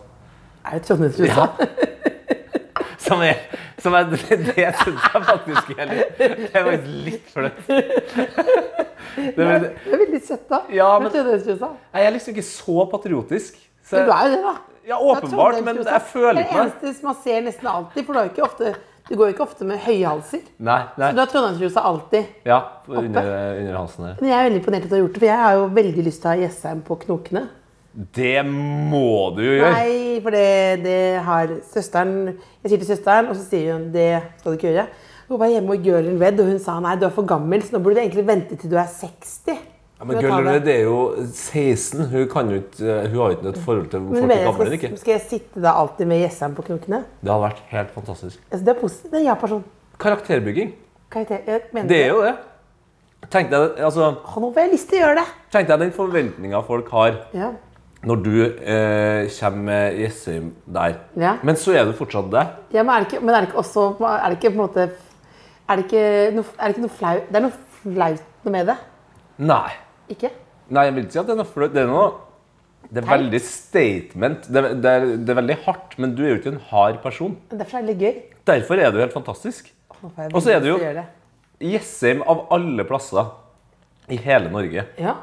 Er det Trondheimsrosa? Som er, som er Det syns jeg faktisk er litt Det er faktisk litt flaut. Det er- Det er veldig søtt, da. Ja, men- Trondheimsrusa. Jeg er liksom ikke så patriotisk. Så Men du er jo det, da. Ja, åpenbart, men jeg føler ikke meg det eneste man ser nesten alltid, for du, ofte, du går jo ikke ofte med høye halser. Nei, nei. Så du har trondheimstrosa alltid. Ja, under, under halsen her. Men jeg er veldig imponert over at du har gjort det, for jeg har jo veldig lyst til å ha Jessheim på knokene. Det må du jo gjøre. Nei, for det, det har søsteren Jeg sier til søsteren, og så sier hun det skal du ikke gjøre. Hun var hjemme og Girl in Red, og hun sa nei, du er for gammel, så nå burde du egentlig vente til du er 60. Ja, men det. Er jo 16. Hun, kan jo ikke, hun har jo ikke et forhold til folk i gamle eller ikke. skal jeg sitte da alltid med Jessheim på krokene? Det hadde vært helt fantastisk. Altså, det er positivt. Det er ja-person. Karakterbygging. Karakter. Jeg mener Det er jo det. Tenk deg, altså, Nå får jeg lyst til å gjøre det. tenk deg den forventninga folk har Ja. når du eh, kommer med Jessheim der. Ja. Men så er du fortsatt det. Ja, men er det ikke, men er det ikke også Er det ikke på en måte Er det ikke noe, er det ikke noe flau, Det er noe flaut noe med det? Nei. Ikke? Nei, jeg vil ikke si at det er noe flaut. Det er noe det er Teit. veldig statement. Det, det, er, det er veldig hardt, men du er jo ikke en hard person. Derfor er det litt gøy. Derfor er du helt fantastisk. Og så er du jo-. Jessheim av alle plasser i hele Norge. Ja.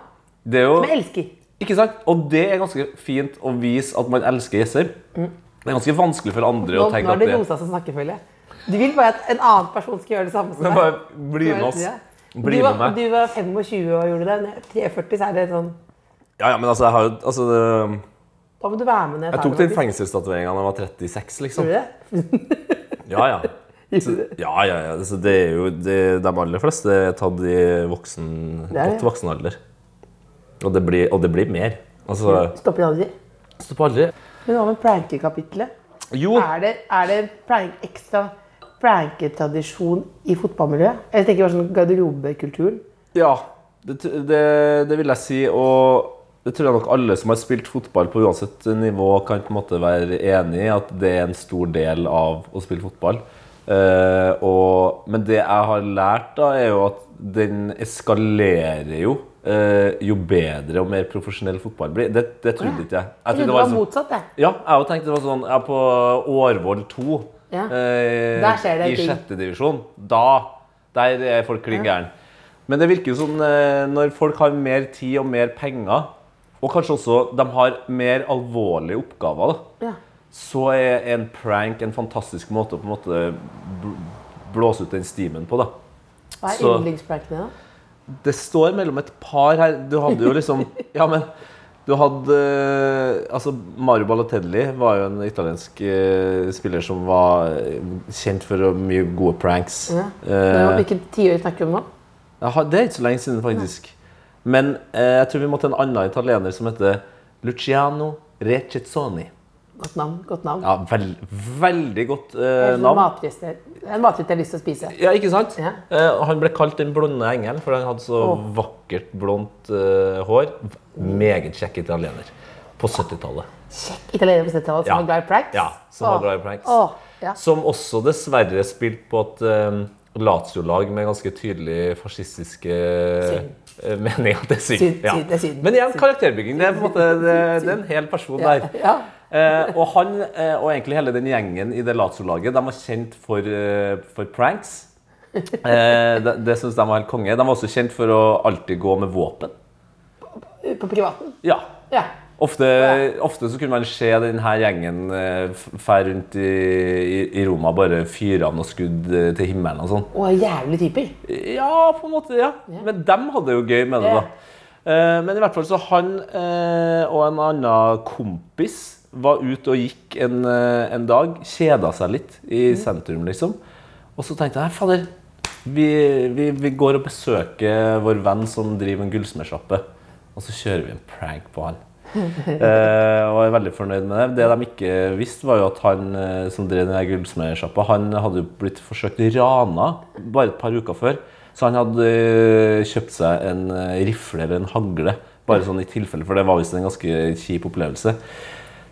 Det er jo Som jeg elsker. Ikke sant? Og det er ganske fint å vise at man elsker Jessheim. Det er ganske vanskelig for andre Nå, å tenke at det nå er det det Rosa som snakker, føler jeg. Du vil bare at en annen person skal gjøre det samme som deg. bare bli med oss. Ja. Bli du, med var, meg. du var 25 og gjorde det. Når jeg er 43, så er det sånn Ja, ja, men altså, jeg har jo altså, det, Da må du være med ned. Jeg tok den fengselstatoveringa da jeg var 36, liksom. Gjorde du det? Ja, ja. Så, ja, ja, ja. Så det er jo det, De aller fleste er tatt i voksen, Det er godt voksen alder. Og det blir, og det blir mer. Altså Stopper aldri. Stopper aldri. Men hva med prankekapitlet? Jo, Er det, er det prank, ekstra pranketradisjon i fotballmiljøet? Jeg tenker bare sånn garderobekulturen. ja. Det, det, det vil jeg si. Og det tror jeg nok alle som har spilt fotball på uansett nivå, kan på en måte være enig i at det er en stor del av å spille fotball. Eh, og, men det jeg har lært, da, er jo at den eskalerer jo Uh, jo bedre og mer profesjonell fotball blir. Det, det trodde ikke jeg. Jeg trodde det var liksom- motsatt, jeg. Ja, jeg tenkte det var sånn Jeg er på Årvoll 2 Ja. eh, Der skjer det i ting. sjette divisjon. Da Der er folk klin gæren. Men det virker jo sånn eh, når folk har mer tid og mer penger, og kanskje også de har mer alvorlige oppgaver, da, Ja. så er en prank en fantastisk måte å på en måte blåse ut den stimen på. da. Hva er yndlingsprankene, da? Det står mellom et par her. Du hadde jo liksom Ja, men du hadde eh, Altså, Mario Balotelli var jo en italiensk eh, spiller som var eh, kjent for mye gode pranks. Ja. Eh, Hvilket tiår snakker vi om nå? det er ikke så lenge siden, faktisk. Men eh, jeg tror vi må til en annen italiener som heter Luciano Recezzoni. Godt navn. godt navn. Ja, veld, veldig godt sånn navn. matrest jeg- er en matrett jeg har lyst til å spise. Ja, ikke sant? Ja. Eh, han ble kalt den blonde engelen, for han hadde så oh. vakkert blondt eh, hår. Meget kjekk italiener. På 70-tallet. Kjekk italiener på 70-tallet som Ja. var glad i pranks. Ja, som var glad i pranks. Oh. ja. Som også dessverre spilte på et um, Lazio-lag med ganske tydelig fascistiske Syn. meninger. Det er synd. Syn, ja. Men igjen, karakterbygging. Det er, på en måte, det, det er en hel person der. Ja. Eh, og han eh, og egentlig hele den gjengen i det Lazio-laget de var kjent for, eh, for pranks. Eh, det det syns de var helt konge. De var også kjent for å alltid gå med våpen. På privaten. Ja. Ja. Ofte, ofte så kunne man se denne gjengen fære fær rundt i, i, i Roma bare fyre av noen skudd eh, til himmelen og sånn. Og jævlig typer. Ja, på en måte, ja. Men dem hadde jo gøy med det, da. Eh, Men i hvert fall så han eh, og en annen kompis var ute og gikk en, eh, en dag. Kjeda seg litt i sentrum, liksom. Og så tenkte jeg fader, vi, vi, vi går og besøker vår venn som driver en gullsmedsjappe. Og så kjører vi en prank på han. Eh, og jeg er veldig fornøyd med det. Det de ikke visste, var jo at han eh, som drev den gullsmedsjappa, han hadde jo blitt forsøkt rana bare et par uker før. Så han hadde eh, kjøpt seg en rifle eller en hagle, bare sånn i tilfelle, for det var visst en ganske kjip opplevelse.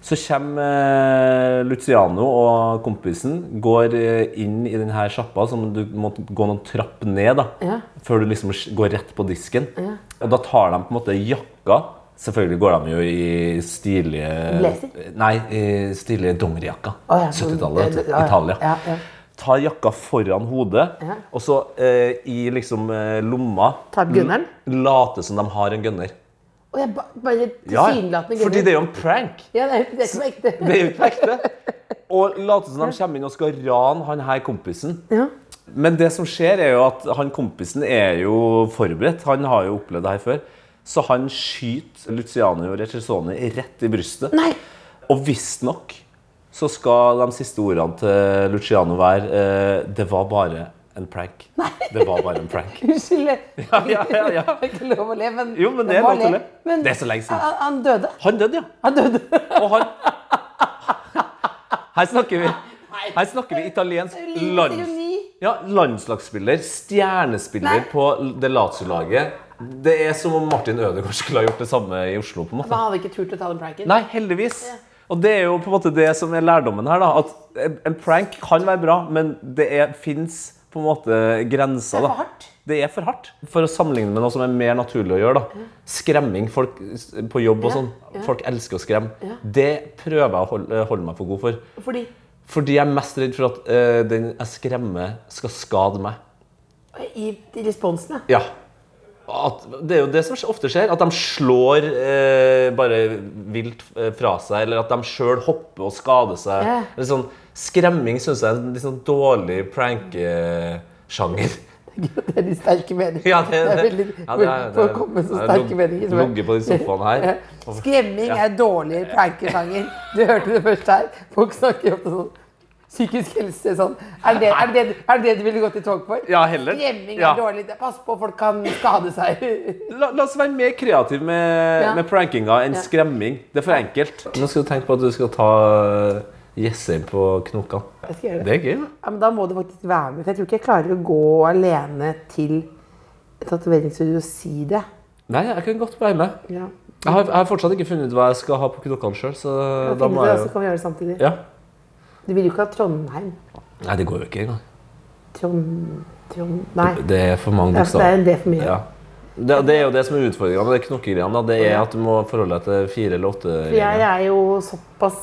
Så kommer eh, Luciano og kompisen, går eh, inn i denne sjappa, som du må gå noen trapp ned da, Ja. før du liksom går rett på disken. Og da tar de på en måte jakka. Selvfølgelig går de jo i stilige Blazer? Nei, i stilige dongerijakker. Oh, ja, 70-tallet, vet ja, ja. Italia. Ja, ja. Tar jakka foran hodet, Ja. og så eh, i liksom eh, lomma Tar gunneren? Later Late som de har en gunner. Og jeg ba, bare Ja, fordi det er jo en prank. Ja, det er det er ekte. Det er jo ikke ekte. Og later som de kommer inn og skal rane han her kompisen. Ja. Men det som skjer, er jo at han kompisen er jo forberedt. Han har jo opplevd det her før. Så han skyter Luciano Recesoni rett i brystet. Nei! Og visstnok så skal de siste ordene til Luciano være eh, Det var bare en prank. Det var bare en prank. Unnskyld. Ja, ja, ja, ja. Det er ikke lov å le, men Jo, men det er lov til å le. Men Det er så lenge siden. Han, han døde. Han døde, ja. Han døde. Og han Her snakker vi Her snakker vi italiensk lands, ja, landslagsspiller, stjernespiller Nei. på det Lazio-laget. Det er som om Martin Ødegaard skulle ha gjort det samme i Oslo. på en måte. Han hadde ikke turt å ta den pranken. Nei, heldigvis. Og det er jo på en måte det som er lærdommen her. da, At en- en prank kan være bra, men det fins på en måte grenser. Det er for hardt. Det er for hardt. For å sammenligne med noe som er mer naturlig å gjøre. da. Skremming. Folk på jobb og sånn. Folk elsker å skremme. Det prøver jeg å holde, holde meg for god for. Fordi Fordi jeg er mest redd for at uh, den jeg skremmer, skal skade meg. i, i responsen, ja. At, det er jo det som ofte skjer, at de slår eh, bare vilt eh, fra seg, eller at de sjøl hopper og skader seg. Ja. Eller sånn, skremming syns jeg er en litt sånn dårlig prank-sjanger. Det er de sterke meningene. Ja, det, er veldig, ja, det er- For å det komme med så sterke meninger. som er- Ligget på de sofaene her. Skremming Ja. er dårlig prankesjanger. Du hørte det først her. Folk snakker ofte sånn psykisk helse sånn. Er det er det, er det, det du ville gått i tog for? Ja, heller. Skremming er Ja. dårlig. Pass på, folk kan skade seg. La, la oss være mer kreative med, Ja. med prankinga enn Ja. skremming. Det er for enkelt. Nå skal du tenke på at du skal ta Jessheim på knokene. Jeg skal gjøre det. Det er gøy, da. Ja, men da må du faktisk være med. For jeg tror ikke jeg klarer å gå alene til tatoveringsstudio og si det. Nei, jeg kan godt være med. Ja. Jeg har, jeg har fortsatt ikke funnet ut hva jeg skal ha på knokkene sjøl, så Da da må jeg så kan vi gjøre det samtidig. Ja. Du vil jo ikke ha Trondheim. Nei, det går jo ikke engang. Trond... Trond... Nei. Det er for mange Ja, så det er en D for mye. Ja. Det, det er jo det som er utfordringa med knokkegreiene. Det er at du må forholde deg til fire eller åtte For jeg er jo såpass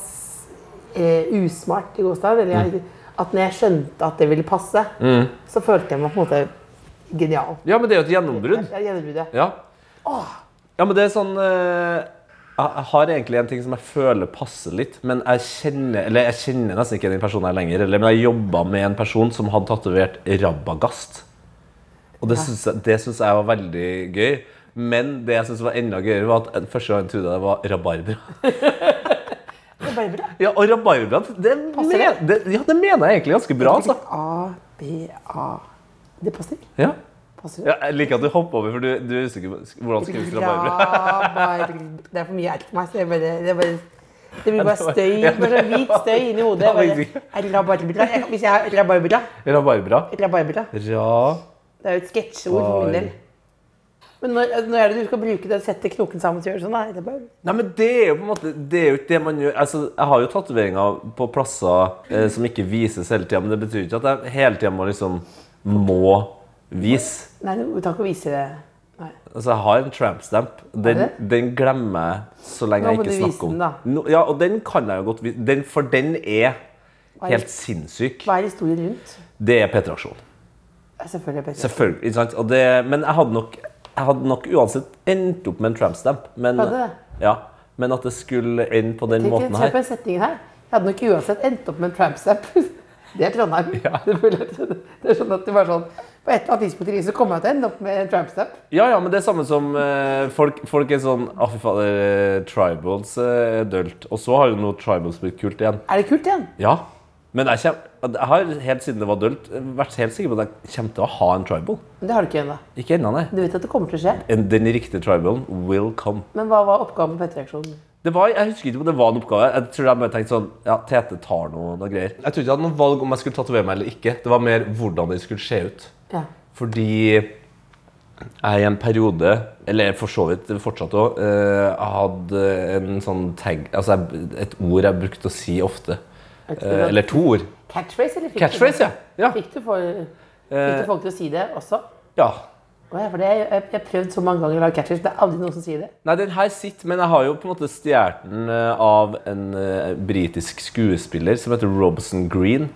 eh, usmart i eller jeg, at når jeg skjønte at det ville passe, Mm. så følte jeg meg på en måte genial. Ja, men det er jo et gjennombrudd. Ja, gjennombruddet. Ja. ja, men det er sånn eh, Jeg har egentlig en ting som jeg føler passer litt, men jeg kjenner Eller jeg kjenner nesten ikke den personen her lenger. Eller, men jeg jobba med en person som hadde tatovert Rabagast. Og det syns jeg, jeg var veldig gøy. Men det jeg synes var enda gøyere, var at første gang jeg trodde det var rabarbra. Det er bare bra. Ja, og rabarbra, det, Passer men, det, ja, det mener jeg egentlig ganske bra, altså. A, B, A. Det passer. Ja. passer. Ja, jeg liker at du hopper over, for du, du er usikker på hvordan skrives rabarbra. Det er for mye R for meg, så det, er bare, det, er bare, det blir bare støy. Bare sånn hvit støy inni hodet. Bare, rabarbra. Hvis jeg har rabarbra Rabarbra. Rabarbra. Ra... Det er jo et sketsjord for min del. Men når, når er det du skal bruke det sette knoken sammen og gjøre sånn? Nei, det er bare... Nei, men det er jo på en måte Det er jo ikke det man gjør altså, Jeg har jo tatoveringer på plasser eh, som ikke vises hele tida, men det betyr ikke at jeg hele tida må liksom må vise. Nei, du tar ikke vise det. Nei. Altså, jeg har en tramp-stamp. Den, den glemmer jeg så lenge jeg ikke snakker om den. No, ja, og den kan jeg jo godt vise. Den, for den er er- helt sinnssyk. Hva er historien rundt? Det er P3-aksjonen. Ja, Selvfølgelig. Selvfølgelig. ikke sant? Det, men jeg hadde nok jeg hadde nok uansett endt opp med en tramp-stamp. Men, ja, men at det skulle ende på den måten her på en setning her. Jeg hadde nok uansett endt opp med en trampstamp. Det er Trondheim. Det Det er sånn at det var sånn På et eller annet tidspunkt i livet så kommer jeg til å ende opp med en trampstamp. Ja, ja, men det er samme som eh, folk, folk er sånn Å, fy fader, eh, tribals eh, er dølt. Og så har jo nå tribals blitt kult igjen. Er det kult igjen? Ja. Men jeg, kjem, jeg har helt siden det var dølt, vært helt sikker på at jeg kommer til å ha en tribal. Det har du ikke ennå. Ikke ennå, nei. Du vet at det kommer til å skje. En- Den riktige tribalen will come. Men hva var oppgaven på P3-aksjonen? Det var, jeg husker ikke om det var en oppgave. Jeg tror jeg bare tenkte sånn Ja, Tete tar noe, noe greier. Jeg tror ikke jeg hadde noe valg om jeg skulle tatovere meg eller ikke. Det var mer hvordan det skulle se ut. Ja. Fordi jeg i en periode, eller for så vidt fortsatt òg, hadde en sånn tag Altså et ord jeg brukte å si ofte. Eh, eller to ord. Catchphrase, eller fikk Catchphrase, du, ja. Fikk du, for, fikk du folk til å si det også? ja. For det, jeg har prøvd så mange ganger å lage catchphrase, det er aldri noen som sier det. Nei, den her sitter, men jeg har jo på en måte stjålet den eh, av en uh, britisk skuespiller som heter Robson Green.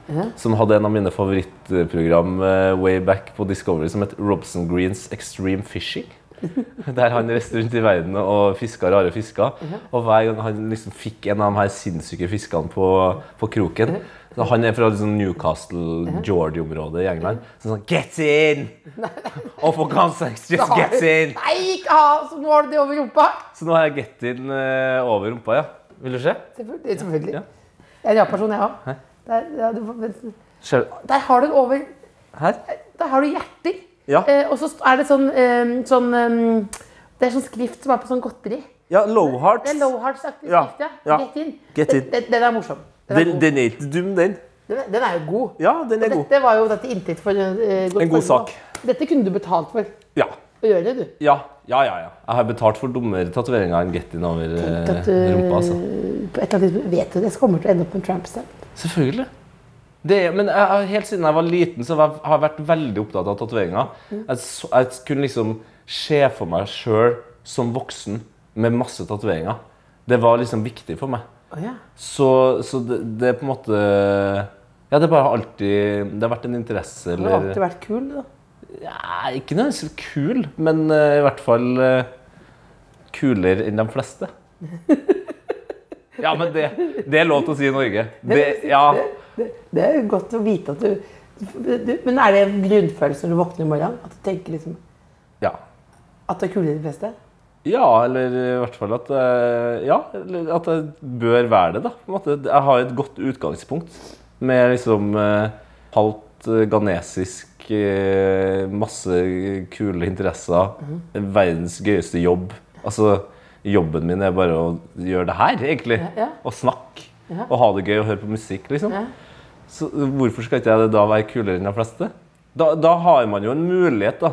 Som hadde en av mine favorittprogram uh, way back på Discovery som het Robson Greens Extreme Fishing. Der han reiste rundt i verden og fiska rare fisker. Og hver gang han liksom fikk en av de her sinnssyke fiskene på, på kroken så Han er fra liksom Newcastle, Georgie-området i England. Så sånn Get in! Og for God's just get in! Nei, ikke ha! Så nå har du det over rumpa. Så nå har jeg get in eh, over rumpa, ja. Vil du se? Selvfølgelig. selvfølgelig. Ja. Jeg er en ja-person, jeg òg. Der, du? der har du over Her? Der har du hjerter. Ja. Eh, og så er det sånn, eh, sånn eh, Det er sånn skrift som er på sånn godteri. Ja, low hearts. Det er low hearts-aktig Ja, skrift, ja. ja. Get in. Get in. den, den er morsom. Den er, Den, den er ikke dum, den. Den, er, jo god. Ja, den er god. Dette var jo dette inntekt for godt En god sak. Dette kunne du betalt for Ja. å gjøre, du. Ja, ja, ja. ja. Jeg har betalt for dummere tatoveringer enn get in over Tenk at, eh, rumpa. altså. På et eller annet tidspunkt vet du det så kommer du til å ende opp med en tramp stamp. Selvfølgelig. Det men jeg, helt siden jeg var liten, så har jeg- har jeg vært veldig opptatt av tatoveringer. Jeg, jeg kunne liksom se for meg sjøl som voksen med masse tatoveringer. Det var liksom viktig for meg. Oh, yeah. Så, så det, det er på en måte Ja, det bare har alltid Det har vært en interesse Du har alltid vært kul, da. ja, Ikke nødvendigvis kul, men uh, i hvert fall uh, kulere enn de fleste. Ja, men det, det er lov til å si i Norge. Det, ja. Det, det er jo godt å vite at du, du Men er det en grunnfølelse når du våkner i morgen? At du tenker liksom ja. at det er kulere enn de fleste? Ja, eller i hvert fall at eh, Ja, at jeg bør være det, da. På en måte. Jeg har et godt utgangspunkt med liksom eh, halvt eh, ghanesisk Masse kule interesser. Verdens gøyeste jobb. Altså, jobben min er bare å gjøre det her, egentlig. ja. Og snakke. Ja. Og ha det gøy og høre på musikk, liksom. Ja. Så hvorfor skal ikke jeg da være kulere enn de fleste? Da, da har man jo en mulighet da,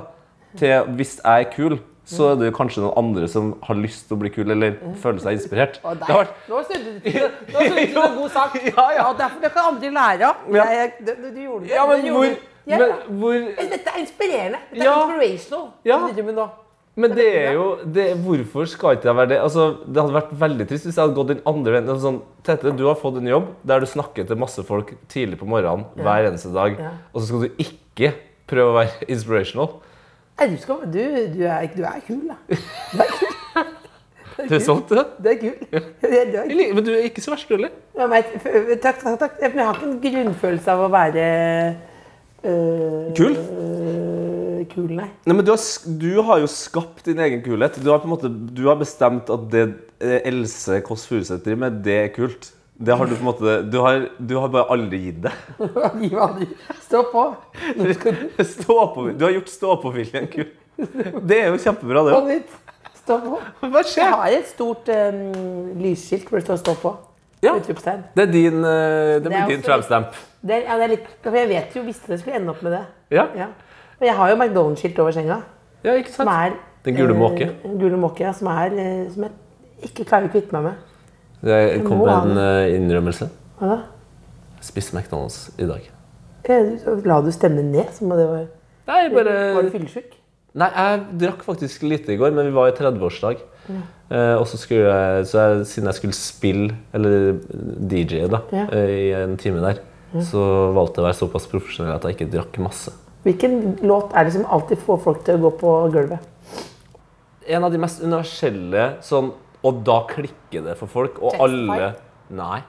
til Hvis jeg er kul, så er det kanskje noen andre som har lyst til å bli kul, eller føler seg inspirert. Og Det har vært, nå snudde du til en god sak. Ja, ja. Derfor det kan andre lære av. Ja. Du, du gjorde det. ja, men hvor, men hvor Dette er inspirerende. Dette er Ja. inspirational. Ja. Det du. Men det er jo det, Hvorfor skal ikke jeg være det? Altså, det hadde vært veldig trist hvis jeg hadde gått den andre veien. Altså, Sånn, Tete, du har fått en jobb der du snakker til masse folk tidlig på morgenen hver eneste dag. Ja. Og så skal du ikke prøve å være inspirational. Nei, du, skal, du, du, er, du er kul, da. Du er kul. Du er solgt til det? Du er kul. Du du liker- Men du er ikke så verst, du heller. Ja, takk, takk, takk. Jeg har ikke en grunnfølelse av å være øh, Kul? Kul, nei. Nei, men du har, du har jo skapt din egen kulhet. Du har på en måte Du har bestemt at det eh, Else Kåss Furuseth driver med, det er kult. Det har du på en måte Du har, du har bare aldri gitt det. Stå på. Du Stå på, du har gjort stå-på-viljen kul. Det er jo kjempebra, det òg. Stå på. Hva Jeg har et stort um, lysskilt hvor det står 'stå på'. Ja. Det er din, uh, det blir din tramstamp. Ja, jeg vet jo, visste det skulle ende opp med det. Ja. Ja. Og jeg har jo McDonald's-skilt over senga. ja, ikke sant? er Den gule eh, måke. Den gule måke, ja. Som, er, eh, som jeg ikke klarer å kvitte meg med. Jeg kom med en eh, innrømmelse. Hva da? Jeg spiste McDonald's i dag. Eh, La du stemmen ned? Som om det var, Nei, var du fyllesyk? Nei, jeg drakk faktisk lite i går, men vi var i 30-årsdag. Eh, og så skulle jeg, så jeg, siden jeg skulle spille, eller DJ da, Ja. eh, i en time der, så valgte jeg å være såpass profesjonell at jeg ikke drakk masse. Hvilken låt er det som alltid får folk til å gå på gulvet? En av de mest universelle sånn, og da klikker det for folk, og alle Nei.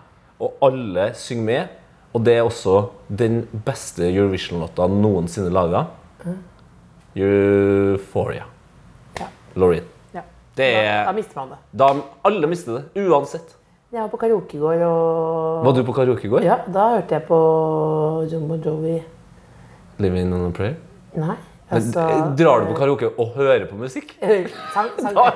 Og alle synger med. Og det er også den beste Eurovision-låta noensinne laga. Euphoria. Ja. Loreen. Ja. Det Da, er da mister man det. Da alle mister det, uansett. Jeg var på karaoke i går, og Var du på karaoke i går? Ja, da hørte jeg på Jumbo Jovi. 'Living on a Prayer'? Nei, altså eh, Drar du på karaoke og hører på musikk? Sang, sang. Da,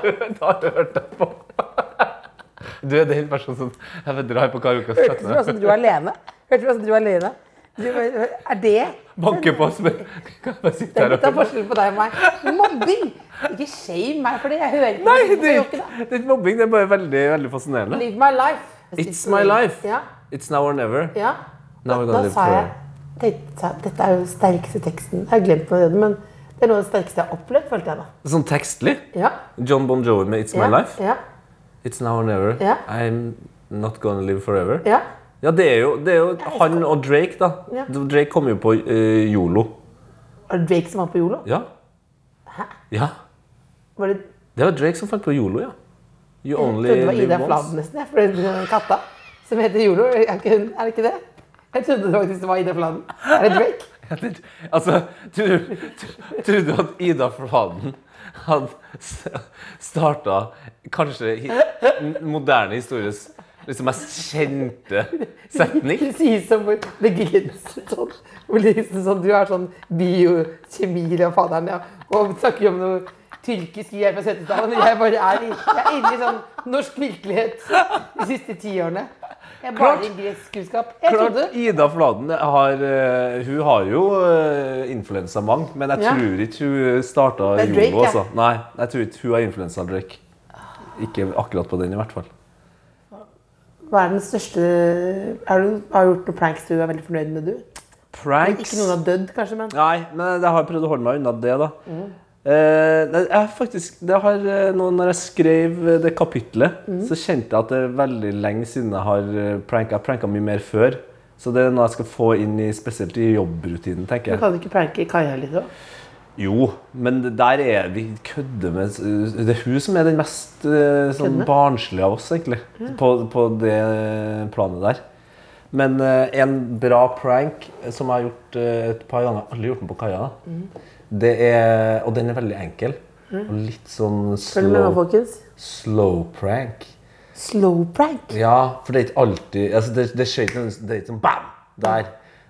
da hørte jeg på. Du er den personen som jeg vet, drar på karaoke og Hørtes sette ut som du var alene? Hørtes ut som du var alene? Du, er det Banker på Kan jeg bare sitte Det er litt av forskjellen på deg og meg. Mobbing! Ikke shame meg for det. Jeg hører Nei, på det, karaoke, det er ikke mobbing. Det er bare veldig veldig fascinerende. Live my life. It's my life. It's now or never. ja. Now we're gonna live forever. Tenkte, Dette er jo den sterkeste teksten. Jeg har glemt noe av det, men det er noe av det sterkeste jeg har opplevd, følte jeg da. Sånn tekstlig. Ja. John Bon Jovi med 'It's My. Life'. Ja. It's now or never. Ja. I'm not gonna live forever. ja. Ja, det er jo, det er jo han og Drake, da. Ja. Drake kom jo på uh, Yolo. Var det Drake som var på Yolo? Ja. Hæ? Ja. Var det Det var Drake som fant på Yolo, ja. You only Jeg trodde det var live Ida. Fladen nesten, jeg, for den katta som heter Yolo. Er det ikke det? Jeg trodde det faktisk var Ida Fladen. Er det Drake? Altså, tror du at Ida Fladen hadde starta kanskje moderne histories liksom mest kjente setning? Det sies som begrenset sånn. Liksom sånn, du er sånn biokjemi og faderen, ja. Og snakker om noe tyrkisk jeg fra Setesdalen. Jeg bare er, jeg er inne i sånn norsk virkelighet de siste ti årene. Jeg er bare Klart. i. Jeg Klart, trodde Ida Fladen har eh, Hun har jo uh, influensa mange, men jeg Ja. tror ikke hun starta Det er Drake, ja. Altså. Nei, jeg tror ikke hun har influensa Drake. Ikke akkurat på den, i hvert fall. Hva er den største er du, Har du gjort noen pranks du er veldig fornøyd med, du? Pranks Ikke noen har dødd, kanskje, men Nei, men jeg har prøvd å holde meg unna det, da. Eh, jeg faktisk, det har, eh, nå når jeg skrev eh, det kapitlet, så kjente jeg at det er veldig lenge siden jeg har pranka. Jeg pranka mye mer før. Så det er noe jeg skal få inn i, spesielt i jobbrutinen, tenker du jeg. kan ikke pranke Kaja litt òg? Jo, men der er vi kødder med Det er hun som er den mest sånn barnslige av oss, egentlig. På, på det planet der. Men en bra prank som jeg har gjort et par ganger, aldri gjort den på kaia, da. Det er, og den er veldig enkel. Og litt sånn slow, slow prank. Slow prank. Ja, for det er ikke alltid altså det, det skjer ikke det er ikke sånn bam! Der.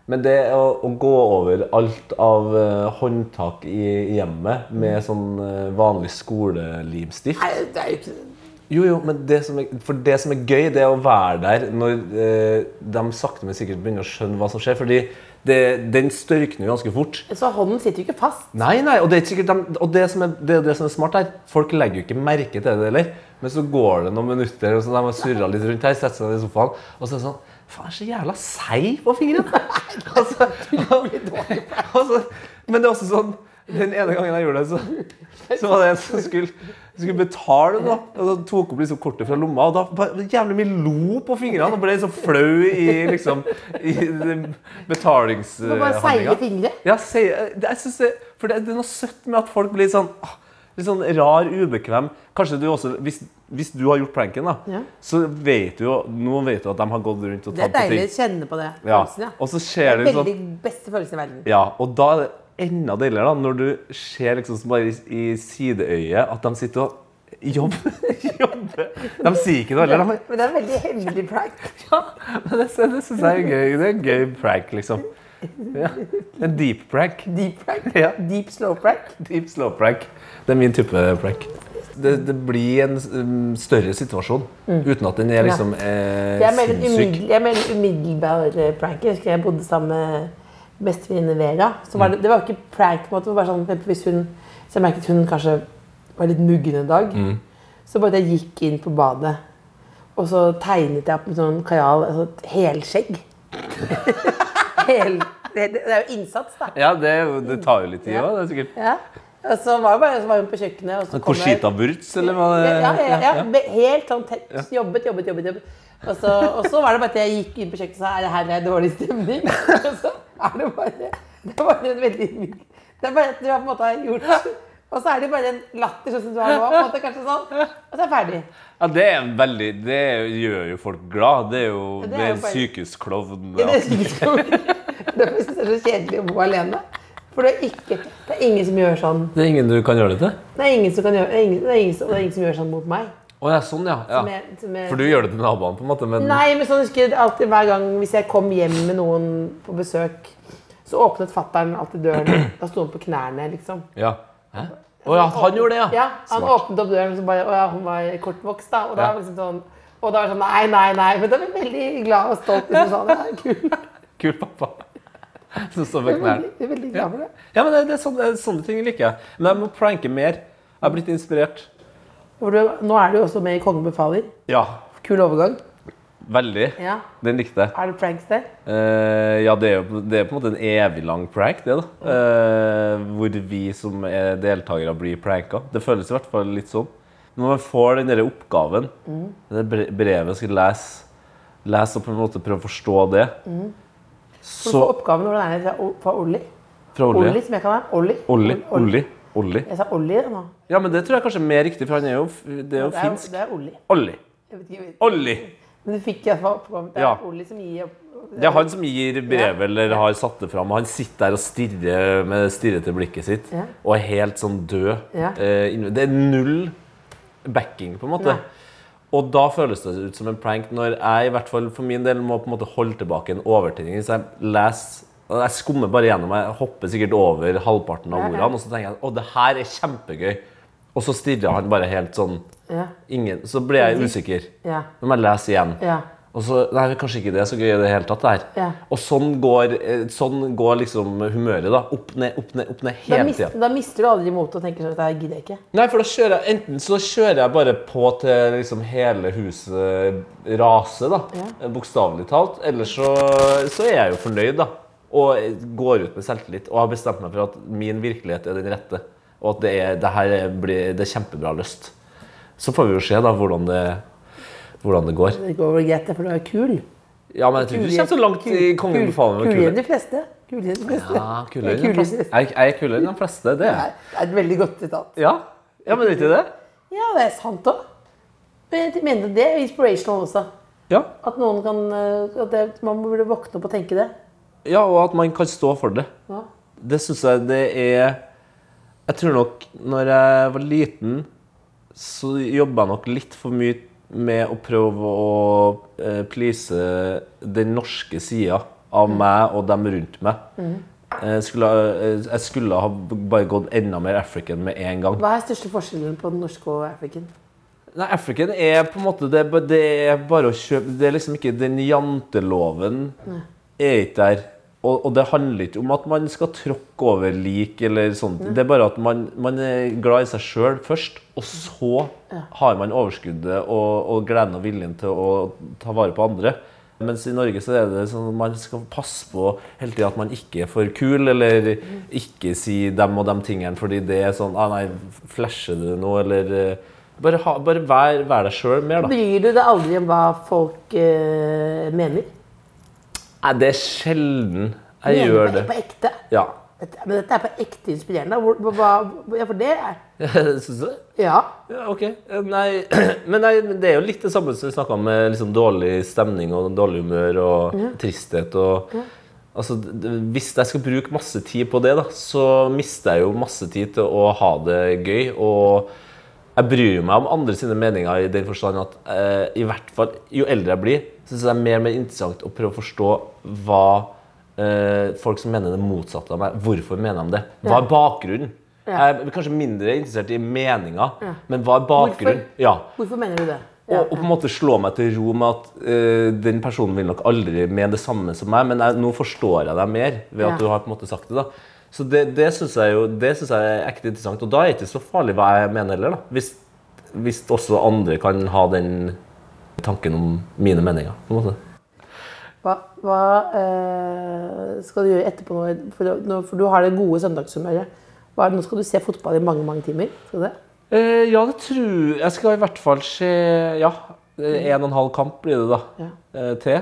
Men det å, å gå over alt av uh, håndtak i, i hjemmet med sånn uh, vanlig skolelimstift Nei, det er jo ikke Jo, jo, men det som er, for det som er gøy, det er å være der når uh, de sakte, men sikkert begynner å skjønne hva som skjer. Fordi det, den størkner jo ganske fort. Så hånden sitter jo ikke fast. Nei, nei, og det er ikke sikkert de, og det, som er, det det som er smart her. Folk legger jo ikke merke til det heller. Men så går det noen minutter, og så de har surra litt rundt her, setter seg ned i sofaen, og så er det sånn Faen, er så jævla seig på fingrene! altså, altså, men det er også sånn Den ene gangen jeg gjorde det, så, så var det en som skulle, skulle betale. da, og så tok opp liksom kortet fra lomma, og da var det jævlig mye lo på fingrene. Og ble så flau i liksom i betalingshandlinga. bare seige fingre. Ja, det, jeg synes det, for det, det er noe søtt med at folk blir sånn ah, Litt sånn rar, ubekvem. Kanskje du også, Hvis, hvis du har gjort pranken, da, Ja. så vet du jo Nå vet du at de har gått rundt og tatt på ting. Det er deilig å kjenne på det. Ja. følelsen, ja. Og så Det skjer er veldig sånn beste følelsen i verden. Ja, og da er det enda deiligere da, når du ser liksom som bare i, i sideøyet at de sitter og jobber. jobber. De sier ikke noe heller. De Men det er en veldig hemmelig prank. ja, men det, det syns jeg er gøy. Det er en gøy prank, liksom. Ja. En deep prank. Deep prank. Ja. Deep slow prank. Deep slow prank. Det er min type prank. Det, det blir en um, større situasjon uten at den er liksom eh, er mer sinnssyk. jeg mener mer en umiddelbar eh, prank. Jeg husker jeg bodde sammen med bestevenninne Vera. Så var det, det var ikke prank. på en måte, det var bare sånn, hvis hun, Så jeg merket hun kanskje var litt muggen en dag. Så bare jeg gikk inn på badet, og så tegnet jeg opp med sånn kajal, altså et helskjegg. Hel, det, det er jo innsats, da. Ja, det, det tar jo litt tid Ja. Det er sikkert Ja. Og så var, bare, så var hun på kjøkkenet, og så Korsita Wurz, eller hva det ja, ja, ja, ja. Helt sånn tett. Jobbet, jobbet, jobbet. jobbet. Og, så, og så var det bare at jeg gikk inn på kjøkkenet og sa er det her det er dårlig stemning. Er det bare Det er bare en veldig Det er bare at du har på en måte gjort Og så er det bare en latter sånn som du har nå. På en måte, kanskje sånn, og så er jeg ferdig. Ja, det er en veldig Det gjør jo folk glad. Det er jo, det er det er jo en klovn. Ja, Det er det syns jeg det er så kjedelig å bo alene. For det er, ikke, det er ingen som gjør sånn. Det er ingen du kan gjøre det til? Det er ingen som, gjøre, det er ingen, det er ingen, det er ingen som gjør sånn mot meg. Å ja, sånn, ja. ja. Som jeg, som jeg... For du gjør det til naboene, på en måte, men Nei, men sånn husker jeg alltid hver gang hvis jeg kom hjem med noen på besøk, så åpnet fattern alltid døren. Da sto han på knærne, liksom. Ja. Hæ? Å ja, han gjorde det, ja. Ja, han Smart. åpnet opp døren, og så bare Å ja, hun var kortvokst, da. Og da var liksom sånn og da var det sånn Nei, nei, nei. Men da ble jeg veldig glad og stolt. Liksom, sånn, ja, kul. Kul pappa. Som står Jeg ved knærne. veldig, jeg er veldig glad for det. Ja, men det, det er sånne, sånne ting liker jeg. Men jeg må pranke mer. Jeg har blitt inspirert. Du, nå er du jo også med i Kongen befaler. Ja, Kul overgang. veldig. Ja. Den likte jeg. Er det pranks der? Uh, ja, det er jo det er på en måte en evig lang prank, det, da. Uh, hvor vi som er deltakere blir pranka. Det føles i hvert fall litt sånn. Når man får den der oppgaven, det brevet skal lese, lese og på en måte prøve å forstå det, Så så oppgaven hvordan er det fra, Olli? Fra Olli. Olli, som jeg kan være. Olli. Olli. Olli. Olli. Jeg sa Olli nå. Ja, men det tror jeg kanskje er mer riktig, for han er jo, det er jo Det er, finsk. det er Olli. Olli. Ikke, Olli. Men du fikk iallfall oppgaven. Det er Ja. Olli som gir opp. Det er han som gir brevet eller har satt det fram. Han sitter der og stirrer med stirrete blikket sitt Ja. og er helt sånn død. Ja. Eh, det er null backing, på en måte. Nei. Og da føles det ut som en prank når jeg i hvert fall for min del må på en måte holde tilbake en overtenning. Hvis jeg leser Jeg skummer bare gjennom, jeg hopper sikkert over halvparten av ordene, og så tenker jeg å, det her er kjempegøy. Og så stirrer han bare helt sånn ingen, Så ble jeg usikker. Nå må jeg lese igjen. Og så, nei, kanskje ikke det er så gøy i det hele tatt det her. Ja. Og sånn går, eh, sånn går liksom humøret da, opp ned, opp ned, opp ned hele mister, da mister du aldri motet og tenker sånn at det gidder jeg ikke. Nei, for da kjører jeg, enten så kjører jeg bare på til liksom hele huset raser da, Ja. bokstavelig talt, eller så, så er jeg jo fornøyd da, og går ut med selvtillit, og har bestemt meg for at min virkelighet er den rette, og at det, er, det her er- blir, det er kjempebra løst. Så får vi jo se da hvordan det, hvordan det går. Det går vel greit, for du er kul. Ja, men jeg tror ikke du kommer så langt i Kongen befaler meg å enn de fleste. Kulere enn de fleste. Ja, kulere enn de fleste. Jeg, jeg er kulere enn de fleste, det er Det er et veldig godt sitat. Ja, ja men vet du det? Ja, det er sant òg. Men jeg mener det er inspirational også. Ja. At noen kan eh, at det, Man burde våkne opp og tenke det. Ja, og at man kan stå for det. Ja. Det synes jeg det er Jeg tror nok når jeg var liten, så jobba jeg nok litt for mye med å prøve å eh, please den norske sida av meg og dem rundt meg. Jeg, skulle, eh, jeg skulle ha bare gått enda mer African med en gang. Hva er største forskjellen på den norske og African? Nei, African er på en måte Det, det er bare å kjøpe Det er liksom ikke Den janteloven er ikke der. Og, og det handler ikke om at man skal tråkke over lik eller sånt. Det er bare at man, man er glad i seg sjøl først, og så har man overskuddet og, og gleden og viljen til å ta vare på andre. Mens i Norge så er det sånn at man skal passe på hele tida at man ikke er for kul, eller ikke si dem og dem tingene fordi det er sånn ah, Nei, flasher du nå, eller eh, Bare, ha, bare vær, vær deg sjøl mer, da. Bryr du deg aldri om hva folk eh, mener? Nei, det er sjelden jeg mener gjør det. På ekte? Ja. Men dette er på ekte inspirerende. Hvor, hva, ja, for det er Syns du det? Ja. Ja, ok. Nei, men nei, det er jo litt det samme som vi snakka om med liksom dårlig stemning og dårlig humør og tristhet. og altså, d- d- Hvis jeg skal bruke masse tid på det, da, så mister jeg jo masse tid til å ha det gøy. Og jeg bryr meg om andre sine meninger i den forstand at eh, i hvert fall, jo eldre jeg blir, jeg det er mer og mer interessant å prøve å forstå hva eh, folk som mener det motsatte av meg, hvorfor mener de det? Hva er bakgrunnen? Jeg er kanskje mindre interessert i meninga, men hva er bakgrunnen? Hvorfor? Ja. Hvorfor mener du det? Og, og på en måte slå meg til ro med at uh, den personen vil nok aldri mene det samme som meg, men jeg, nå forstår jeg deg mer ved at Ja. du har på en måte sagt det. da. Så det, det syns jeg jo det synes jeg er ekte interessant. Og da er det ikke så farlig hva jeg mener heller, da. Hvis, hvis også andre kan ha den tanken om mine meninger. på en måte. Hva, hva eh, skal du gjøre etterpå nå? For, nå? for du har det gode søndagshumøret. Nå skal du se fotball i mange mange timer. Skal du det? Eh, ja, det tror jeg. Skal i hvert fall se Ja, eh, en og en halv kamp blir det da Ja. eh, til.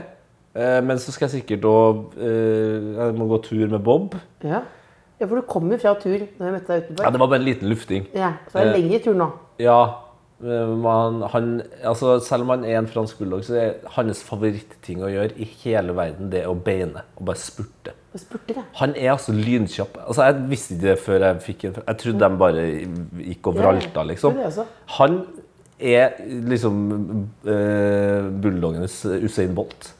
Eh, men så skal jeg sikkert òg eh, Jeg må gå tur med Bob. Ja. ja, for du kom jo fra tur når jeg møtte deg utenfor. Ja, Det var bare en liten lufting. Ja, så er det Eh, lengre tur nå. Ja, man, han, altså selv om han er en fransk bulldog, så er hans favoritting å gjøre i hele verden det å beine og bare spurte. Og spurte det. Han er altså lynkjapp. Altså, jeg visste ikke det før jeg fikk en Jeg trodde de bare gikk og vralta, liksom. Han er liksom uh, bulldoggenes Usain Bolt.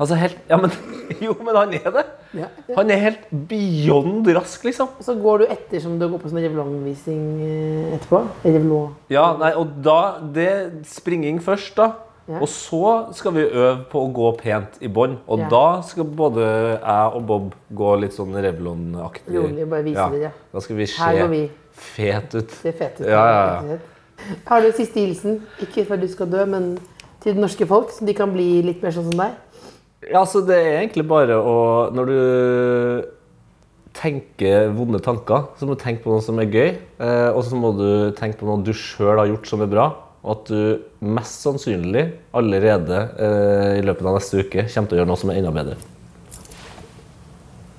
Altså helt Ja, men Jo, men han er det! Ja. Han er helt beyond rask, liksom. Og så går du etter som du går på sånn Revlon-visning eh, etterpå. Revlon. Ja, nei, og da Det springing først, da. Ja. Og så skal vi øve på å gå pent i bånn. Og Ja. da skal både jeg og Bob gå litt sånn Revlon-aktig. Rolig, bare vise dere. Da skal vi se vi. fet ut. Se fett ut. Ja, ja, ja. Har du siste hilsen? Ikke før du skal dø, men til det norske folk, så de kan bli litt mer sånn som deg? Ja, så det er egentlig bare å Når du tenker vonde tanker, så må du tenke på noe som er gøy. Eh, og så må du tenke på noe du sjøl har gjort som er bra. Og at du mest sannsynlig allerede eh, i løpet av neste uke kommer til å gjøre noe som er enda bedre.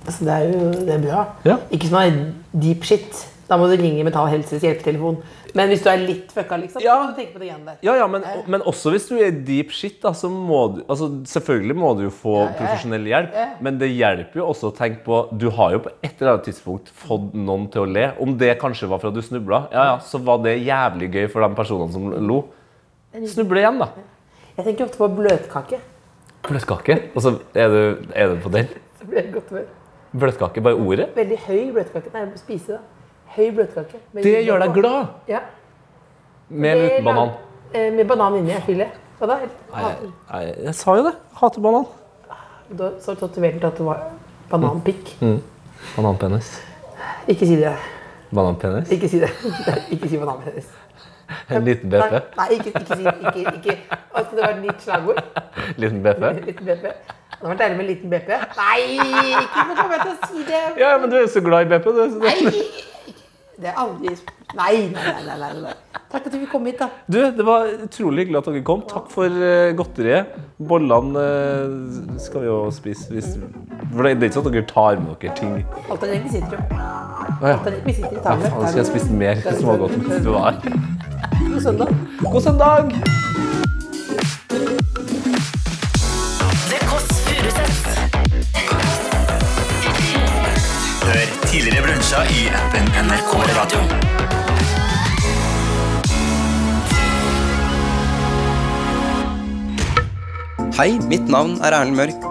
Altså, det er jo det er bra. Ja. Ikke som er deep shit. Da må du ringe Mental Helses hjelpetelefon. Men hvis du er litt fucka, liksom, Ja. så kan du tenke på det igjen der. Ja, ja, men, men også hvis du er deep shit, da, så må du altså, Selvfølgelig må du jo få ja, ja. profesjonell hjelp, Ja. men det hjelper jo også å tenke på Du har jo på et eller annet tidspunkt fått noen til å le. Om det kanskje var for at du snubla, ja, ja, så var det jævlig gøy for de personene som lo. Snuble igjen, da. Jeg tenker ofte på bløtkake. Bløtkake. Og så er du, er du på den. Så blir det godt humør. Bløtkake, bare ordet. Veldig høy bløtkake. Nei, spise det. Høy bløtkake. Det gjør deg glad. Ja. Med eller uten banan. Eh, Med banan inni. Jeg fyller. Hva da? Nei, nei, jeg sa jo det. Hater banan. Da så har du til at det var bananpikk. Bananpenis. Ikke si det. Bananpenis. Ikke si det. Ikke si bananpenis. En liten BP. Nei, ikke, ikke si ikke, ikke. Hva Skal det være nytt slagord? Liten BP. Liten BP. Det hadde vært deilig med en liten BP. Nei, ikke kom jeg til å si det. Ja, men du er jo så glad i BP. Du. Nei! Det er aldri Nei, nei, nei. nei, nei. Takk at du fikk komme hit, da. Du, Det var utrolig hyggelig at dere kom. Takk for uh, godteriet. Bollene uh, skal vi jo spise. Hvis, for det er ikke sånn at dere tar med dere ting. Alt er egentlig sitter jo. Ah, ja. Alt er Vi sitter i Ja, faen, skulle jeg spist mer smågodt mens du var her. God søndag. God søndag! Tidligere brunsja i appen NRK Radio. Hei, mitt navn er Erlend Mørk.